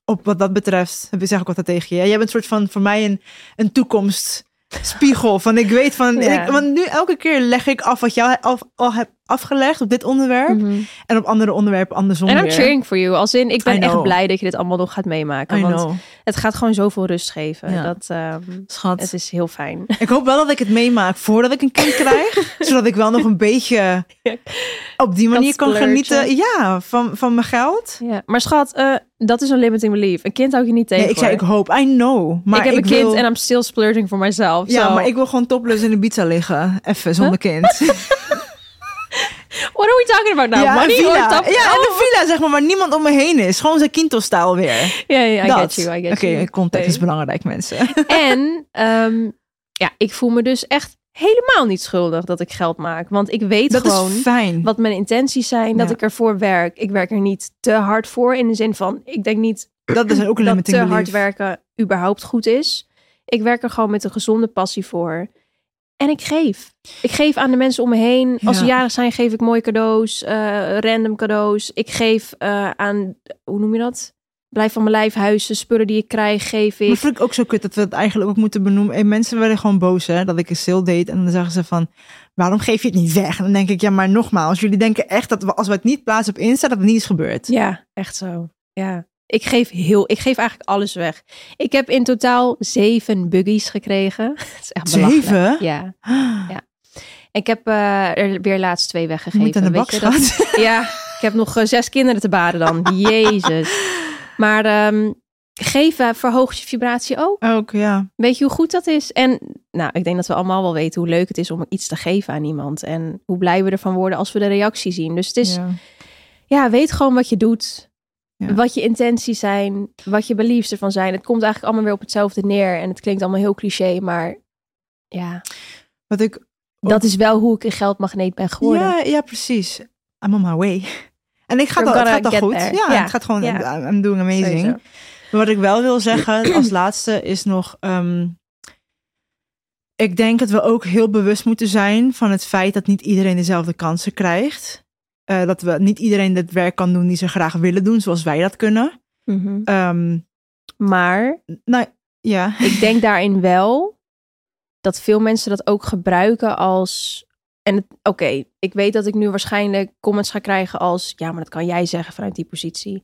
Speaker 1: op wat dat betreft, ik zeg ook altijd tegen je. Jij bent een soort van, voor mij, een, een toekomstspiegel. Van ik weet van,
Speaker 2: Ja.
Speaker 1: ik, want nu elke keer leg ik af wat jij af, al hebt afgelegd op dit onderwerp.
Speaker 2: Mhm.
Speaker 1: En op andere onderwerpen andersom
Speaker 2: En I'm cheering for you. Als in, ik ben echt blij dat je dit allemaal nog gaat meemaken.
Speaker 1: I
Speaker 2: want
Speaker 1: know.
Speaker 2: het gaat gewoon zoveel rust geven.
Speaker 1: Ja.
Speaker 2: Dat, ehm,
Speaker 1: Schat.
Speaker 2: het is heel fijn.
Speaker 1: Ik hoop wel dat ik het meemaak voordat ik een kind krijg. zodat ik wel nog een beetje op die manier kan genieten. Ja, van, van mijn geld.
Speaker 2: Ja. Maar schat, eh, dat is een limiting belief. Een kind hou je niet tegen.
Speaker 1: Nee, ik zei ik hoop. I know. Maar
Speaker 2: ik heb een kind en I'm still splurging for myself.
Speaker 1: Ja,
Speaker 2: so-
Speaker 1: maar ik wil gewoon topless in de pizza liggen. Even zonder kind.
Speaker 2: What are we talking about now?
Speaker 1: ja,
Speaker 2: Money
Speaker 1: een villa.
Speaker 2: top-
Speaker 1: Ja, en
Speaker 2: Oh.
Speaker 1: een villa zeg maar, waar niemand om me heen is. Gewoon zijn Kinto-stijl weer.
Speaker 2: Ja, ja, I
Speaker 1: Dat.
Speaker 2: get you, I get
Speaker 1: Oké, context is belangrijk, mensen.
Speaker 2: En ehm, ja, ik voel me dus echt helemaal niet schuldig dat ik geld maak. Want ik weet
Speaker 1: Dat
Speaker 2: gewoon
Speaker 1: fijn.
Speaker 2: wat mijn intenties zijn. Dat
Speaker 1: Ja.
Speaker 2: ik ervoor werk. Ik werk er niet te hard voor. In de zin van, ik denk niet
Speaker 1: Dat is ook een
Speaker 2: dat te
Speaker 1: belief.
Speaker 2: hard werken überhaupt goed is. Ik werk er gewoon met een gezonde passie voor. En ik geef. Ik geef aan de mensen om me heen. Als ze
Speaker 1: Ja.
Speaker 2: jarig zijn, geef ik mooie cadeaus. eh, random cadeaus. Ik geef eh, aan, hoe noem je dat? Blijf van mijn lijf huizen. Spullen die ik krijg, geef
Speaker 1: Maar
Speaker 2: ik.
Speaker 1: vind ik ook zo kut dat we het eigenlijk ook moeten benoemen. En mensen werden gewoon boos hè, dat ik een sale deed. En dan zeggen ze van, waarom geef je het niet weg? En dan denk ik, ja maar nogmaals. Jullie denken echt dat we, als we het niet plaatsen op Insta, dat het niet is gebeurd.
Speaker 2: Ja, echt zo. Ja. Ik geef heel, ik geef eigenlijk alles weg. Ik heb in totaal zeven buggies gekregen. Het is echt.
Speaker 1: Zeven?
Speaker 2: Ja. Ik heb eh, er weer laatst twee weggegeven.
Speaker 1: moet aan de bak,
Speaker 2: weet je, dat-. Ja, ik heb nog eh, zes kinderen te baren dan. Jezus. Maar ehm, geven verhoogt je vibratie ook.
Speaker 1: Ook, ja.
Speaker 2: Weet je hoe goed dat is? En nou, ik denk dat we allemaal wel weten hoe leuk het is om iets te geven aan iemand. En hoe blij we ervan worden als we de reactie zien. Dus het is, ja,
Speaker 1: ja.
Speaker 2: weet gewoon wat je doet.
Speaker 1: Ja.
Speaker 2: Wat je intenties zijn. Wat je beliefs ervan zijn. Het komt eigenlijk allemaal weer op hetzelfde neer. En het klinkt allemaal heel cliché. Maar ja,
Speaker 1: Wat ik
Speaker 2: dat is wel hoe ik een geldmagneet ben geworden.
Speaker 1: Ja, ja, precies. I'm on my way. En ik ga al, het gaat al goed. Ja,
Speaker 2: Ja.
Speaker 1: het gaat gewoon.
Speaker 2: Ja.
Speaker 1: I'm doing amazing.
Speaker 2: Sowieso.
Speaker 1: Wat ik wel wil zeggen als laatste is nog. ehm, ik denk dat we ook heel bewust moeten zijn van het feit dat niet iedereen dezelfde kansen krijgt. Eh, dat we niet iedereen het werk kan doen die ze graag willen doen, zoals wij dat kunnen.
Speaker 2: Mhm.
Speaker 1: Ehm,
Speaker 2: Maar
Speaker 1: nou ja,
Speaker 2: ik denk daarin wel dat veel mensen dat ook gebruiken als. En oké, ik weet dat ik nu waarschijnlijk comments ga krijgen als. Ja, maar dat kan jij zeggen vanuit die positie.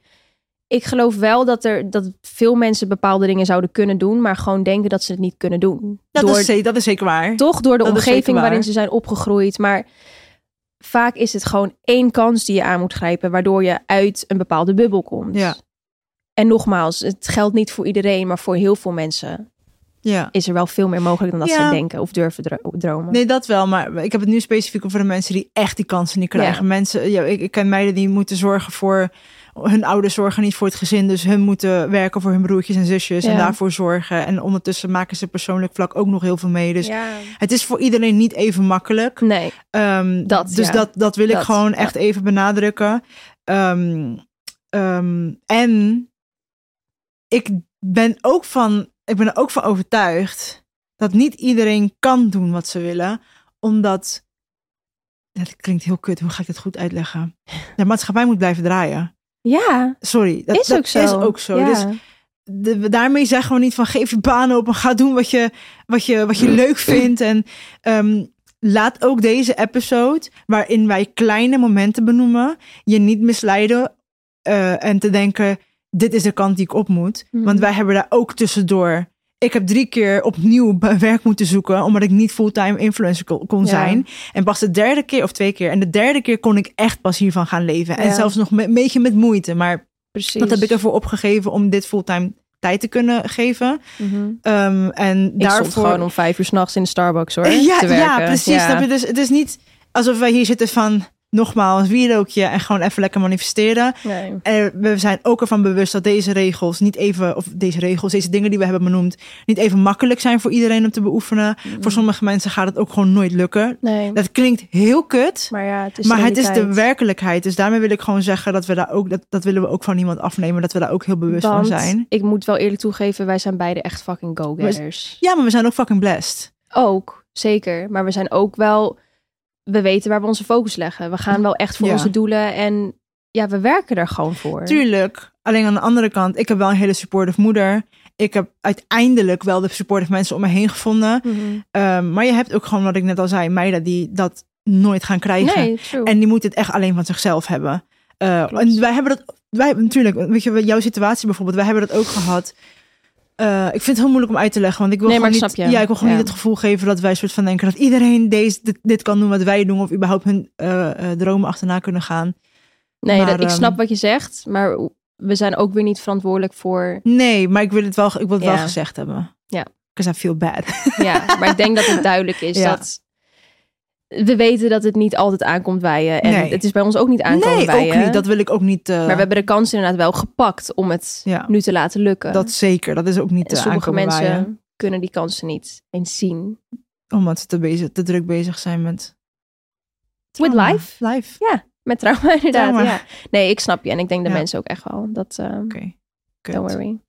Speaker 2: Ik geloof wel dat er dat veel mensen bepaalde dingen zouden kunnen doen, maar gewoon denken dat ze het niet kunnen doen.
Speaker 1: dat,
Speaker 2: Door,
Speaker 1: is, dat is zeker waar.
Speaker 2: toch door de
Speaker 1: dat
Speaker 2: omgeving
Speaker 1: waar.
Speaker 2: waarin ze zijn opgegroeid. Maar vaak is het gewoon één kans die je aan moet grijpen, waardoor je uit een bepaalde bubbel komt.
Speaker 1: Ja.
Speaker 2: En nogmaals, het geldt niet voor iedereen, maar voor heel veel mensen
Speaker 1: Ja.
Speaker 2: is er wel veel meer mogelijk dan dat
Speaker 1: Ja.
Speaker 2: ze denken of durven dro- dromen.
Speaker 1: Nee, dat wel. Maar ik heb het nu specifiek over de mensen die echt die kansen niet krijgen.
Speaker 2: Ja.
Speaker 1: Mensen, ja, ik, ik ken meiden die moeten zorgen voor hun ouders zorgen niet voor het gezin. Dus hun moeten werken voor hun broertjes en zusjes en daarvoor zorgen. En ondertussen maken ze persoonlijk vlak ook nog heel veel mee. Dus
Speaker 2: ja.
Speaker 1: het is voor iedereen niet even makkelijk.
Speaker 2: Nee,
Speaker 1: Ehm,
Speaker 2: Dat,
Speaker 1: dus
Speaker 2: ja.
Speaker 1: dat, dat wil ik
Speaker 2: Dat,
Speaker 1: gewoon echt even benadrukken. Ehm, ehm, en ik ben ook van, ik ben er ook van overtuigd dat niet iedereen kan doen wat ze willen, omdat dat klinkt heel kut. Hoe ga ik dit goed uitleggen? De maatschappij moet blijven draaien.
Speaker 2: Ja,
Speaker 1: Sorry, dat
Speaker 2: is
Speaker 1: dat
Speaker 2: ook zo.
Speaker 1: Is ook zo.
Speaker 2: Ja.
Speaker 1: Dus de- daarmee zeggen we niet van geef je baan op en ga doen wat je, wat je, wat je leuk vindt. En ehm, laat ook deze episode, waarin wij kleine momenten benoemen, je niet misleiden eh, en te denken, dit is de kant die ik op moet.
Speaker 2: Mhm.
Speaker 1: Want wij hebben daar ook tussendoor. Ik heb drie keer opnieuw werk moeten zoeken, omdat ik niet fulltime influencer kon,
Speaker 2: Ja.
Speaker 1: zijn. En pas de derde keer of twee keer. En de derde keer kon ik echt pas hiervan gaan leven. En zelfs nog een beetje met moeite. Maar
Speaker 2: Precies.
Speaker 1: dat heb ik ervoor opgegeven om dit fulltime tijd te kunnen geven. Ehm, en
Speaker 2: Ik
Speaker 1: daarvoor...
Speaker 2: stond gewoon om vijf uur s'nachts in de Starbucks hoor.
Speaker 1: ja,
Speaker 2: te werken.
Speaker 1: ja, precies.
Speaker 2: Ja.
Speaker 1: Je? Dus het is niet alsof wij hier zitten van nogmaals wierookje en gewoon even lekker manifesteren.
Speaker 2: Nee.
Speaker 1: En we zijn ook ervan bewust dat deze regels niet even, of deze regels, deze dingen die we hebben benoemd, niet even makkelijk zijn voor iedereen om te beoefenen.
Speaker 2: Mhm.
Speaker 1: Voor sommige mensen gaat het ook gewoon nooit lukken.
Speaker 2: Nee.
Speaker 1: Dat klinkt heel kut.
Speaker 2: Maar ja, het is
Speaker 1: maar
Speaker 2: de
Speaker 1: het is de
Speaker 2: realiteit.
Speaker 1: werkelijkheid. Dus daarmee wil ik gewoon zeggen dat we daar ook, dat, dat willen we ook van niemand afnemen, dat we daar ook heel bewust
Speaker 2: Want
Speaker 1: van zijn.
Speaker 2: ik moet wel eerlijk toegeven, wij zijn beide echt fucking go-getters.
Speaker 1: Ja, maar we zijn ook fucking blessed.
Speaker 2: Ook, zeker. Maar we zijn ook wel... We weten waar we onze focus leggen. We gaan wel echt voor
Speaker 1: Ja.
Speaker 2: onze doelen. En ja, we werken er gewoon voor.
Speaker 1: Tuurlijk. Alleen aan de andere kant, ik heb wel een hele supportive moeder. Ik heb uiteindelijk wel de supportive mensen om me heen gevonden.
Speaker 2: Mhm.
Speaker 1: Ehm, maar je hebt ook gewoon, wat ik net al zei, meiden die dat nooit gaan krijgen.
Speaker 2: Nee.
Speaker 1: En die moeten het echt alleen van zichzelf hebben. Eh, en wij hebben dat, wij natuurlijk, weet je, jouw situatie bijvoorbeeld, wij hebben dat ook gehad. Eh, ik vind het heel moeilijk om uit te leggen, want ik wil
Speaker 2: Nee,
Speaker 1: gewoon niet, ja, ik wil gewoon
Speaker 2: Ja.
Speaker 1: niet het gevoel geven dat wij soort van denken dat iedereen deze, dit, dit kan doen wat wij doen, of überhaupt hun eh, dromen achterna kunnen gaan.
Speaker 2: nee,
Speaker 1: maar,
Speaker 2: dat, ik
Speaker 1: ehm,
Speaker 2: snap wat je zegt. Maar we zijn ook weer niet verantwoordelijk voor...
Speaker 1: Nee, maar ik wil het wel, ik wil het wel gezegd hebben.
Speaker 2: Ja.
Speaker 1: Because I feel bad.
Speaker 2: Ja, maar ik denk dat het duidelijk is dat... We weten dat het niet altijd aankomt bij je. En
Speaker 1: Nee.
Speaker 2: het is bij ons ook niet aankomen
Speaker 1: nee,
Speaker 2: bij
Speaker 1: ook
Speaker 2: je.
Speaker 1: niet. Dat wil ik ook niet. eh,
Speaker 2: Maar we hebben de kans inderdaad wel gepakt om het
Speaker 1: Ja.
Speaker 2: nu te laten lukken.
Speaker 1: Dat zeker. Dat is ook niet
Speaker 2: en sommige mensen kunnen die kansen niet eens zien.
Speaker 1: Omdat ze te, bezig, te druk bezig zijn met...
Speaker 2: With
Speaker 1: trauma.
Speaker 2: life?
Speaker 1: Life.
Speaker 2: Met trauma inderdaad,
Speaker 1: Trauma.
Speaker 2: ja. Nee, ik snap je. En ik denk de
Speaker 1: Ja.
Speaker 2: mensen ook echt wel. Dat, eh,
Speaker 1: Oké.
Speaker 2: don't worry.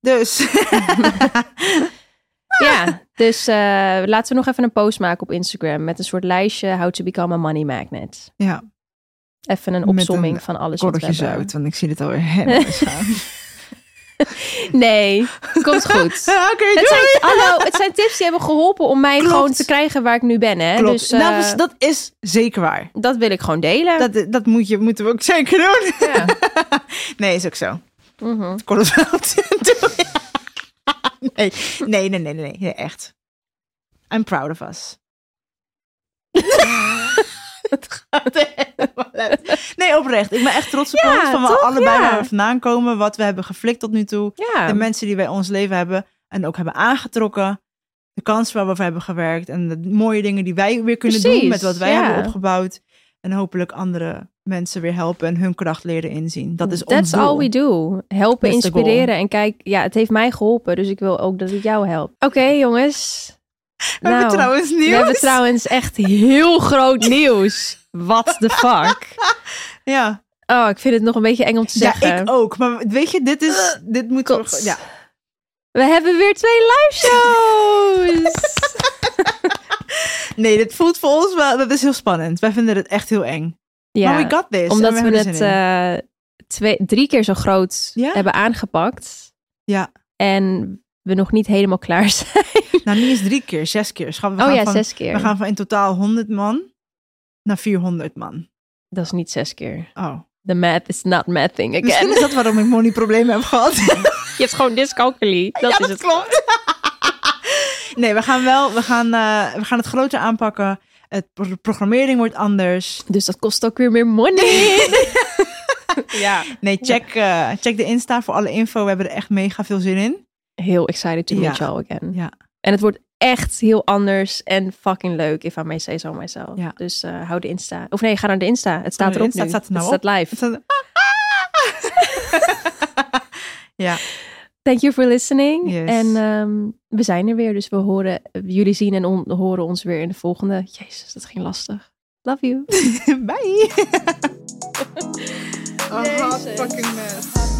Speaker 1: Dus.
Speaker 2: Ja, dus eh, laten we nog even een post maken op Instagram met een soort lijstje How to Become a Money Magnet.
Speaker 1: ja,
Speaker 2: Even een opsomming
Speaker 1: een
Speaker 2: van alles wat we hebben.
Speaker 1: uit. Want ik zie het alweer helemaal.
Speaker 2: Nee, komt goed.
Speaker 1: Oké,
Speaker 2: Het zijn, hallo, het zijn tips die hebben geholpen om mij
Speaker 1: Klopt.
Speaker 2: gewoon te krijgen waar ik nu ben. Hè?
Speaker 1: Klopt.
Speaker 2: Dus eh,
Speaker 1: nou, dus dat is zeker waar.
Speaker 2: dat wil ik gewoon delen.
Speaker 1: Dat, dat moet je, moeten we ook zeker doen.
Speaker 2: Ja.
Speaker 1: Nee, is ook zo. Korreltjes nee, nee, nee, nee, nee, nee, echt. I'm proud of us. Het gaat helemaal uit. Nee, oprecht. Ik ben echt trots op
Speaker 2: Ja,
Speaker 1: ons. Van we allebei
Speaker 2: Ja.
Speaker 1: waar we vandaan komen. Wat we hebben geflikt tot nu toe.
Speaker 2: Ja.
Speaker 1: De mensen die wij ons leven hebben. En ook hebben aangetrokken. De kansen waar we voor hebben gewerkt. En de mooie dingen die wij weer kunnen
Speaker 2: Precies,
Speaker 1: doen. Met wat wij hebben opgebouwd. En hopelijk andere mensen weer helpen. En hun kracht leren inzien. Dat is ons
Speaker 2: That's
Speaker 1: doel.
Speaker 2: all we do. Helpen,
Speaker 1: That's
Speaker 2: inspireren. En kijk, ja, het heeft mij geholpen. Dus ik wil ook dat het jou helpt. Oké, jongens.
Speaker 1: We hebben
Speaker 2: Nou,
Speaker 1: trouwens nieuws.
Speaker 2: We hebben trouwens echt heel groot nieuws. What the fuck?
Speaker 1: Ja.
Speaker 2: Oh, ik vind het nog een beetje eng om te
Speaker 1: ja,
Speaker 2: zeggen.
Speaker 1: ik ook. Maar weet je, dit is... dit moet toch... Ja.
Speaker 2: We hebben weer twee live shows.
Speaker 1: Nee, dit voelt voor ons wel... Dat is heel spannend. Wij vinden het echt heel eng.
Speaker 2: ja,
Speaker 1: Maar we got this.
Speaker 2: omdat we het eh, twee, drie keer zo groot
Speaker 1: Ja?
Speaker 2: hebben aangepakt.
Speaker 1: Ja.
Speaker 2: En we nog niet helemaal klaar zijn.
Speaker 1: Nou, niet eens drie keer. Zes keer. Schat, we
Speaker 2: oh
Speaker 1: gaan
Speaker 2: ja,
Speaker 1: van,
Speaker 2: zes keer.
Speaker 1: We gaan van in totaal 100 man naar 400 man.
Speaker 2: Dat is niet zes keer.
Speaker 1: Oh.
Speaker 2: The math is not mathing again.
Speaker 1: Misschien is dat waarom ik money problemen heb gehad.
Speaker 2: Je hebt gewoon dyscalculie. Dat
Speaker 1: ja,
Speaker 2: is
Speaker 1: dat
Speaker 2: het.
Speaker 1: klopt. Nee, we gaan wel... We gaan, eh, we gaan het groter aanpakken. Het pro- programmering wordt anders.
Speaker 2: Dus dat kost ook weer meer money. ja.
Speaker 1: Nee, check, eh, check de Insta voor alle info. We hebben er echt mega veel zin in.
Speaker 2: Heel excited to meet
Speaker 1: Ja.
Speaker 2: you all again.
Speaker 1: Ja.
Speaker 2: En het wordt echt heel anders en fucking leuk, if I may say so myself.
Speaker 1: Ja.
Speaker 2: Dus eh, hou de Insta. Of nee, ga naar de Insta. Het staat
Speaker 1: de
Speaker 2: erop
Speaker 1: Insta,
Speaker 2: nu.
Speaker 1: staat er nou
Speaker 2: het staat live.
Speaker 1: Het staat- ja,
Speaker 2: Thank you for listening.
Speaker 1: Yes.
Speaker 2: En ehm, we zijn er weer, dus we horen, jullie zien en on- horen ons weer in de volgende. Jezus, dat ging lastig. Love you.
Speaker 1: bye.
Speaker 2: A hot
Speaker 1: fucking mess.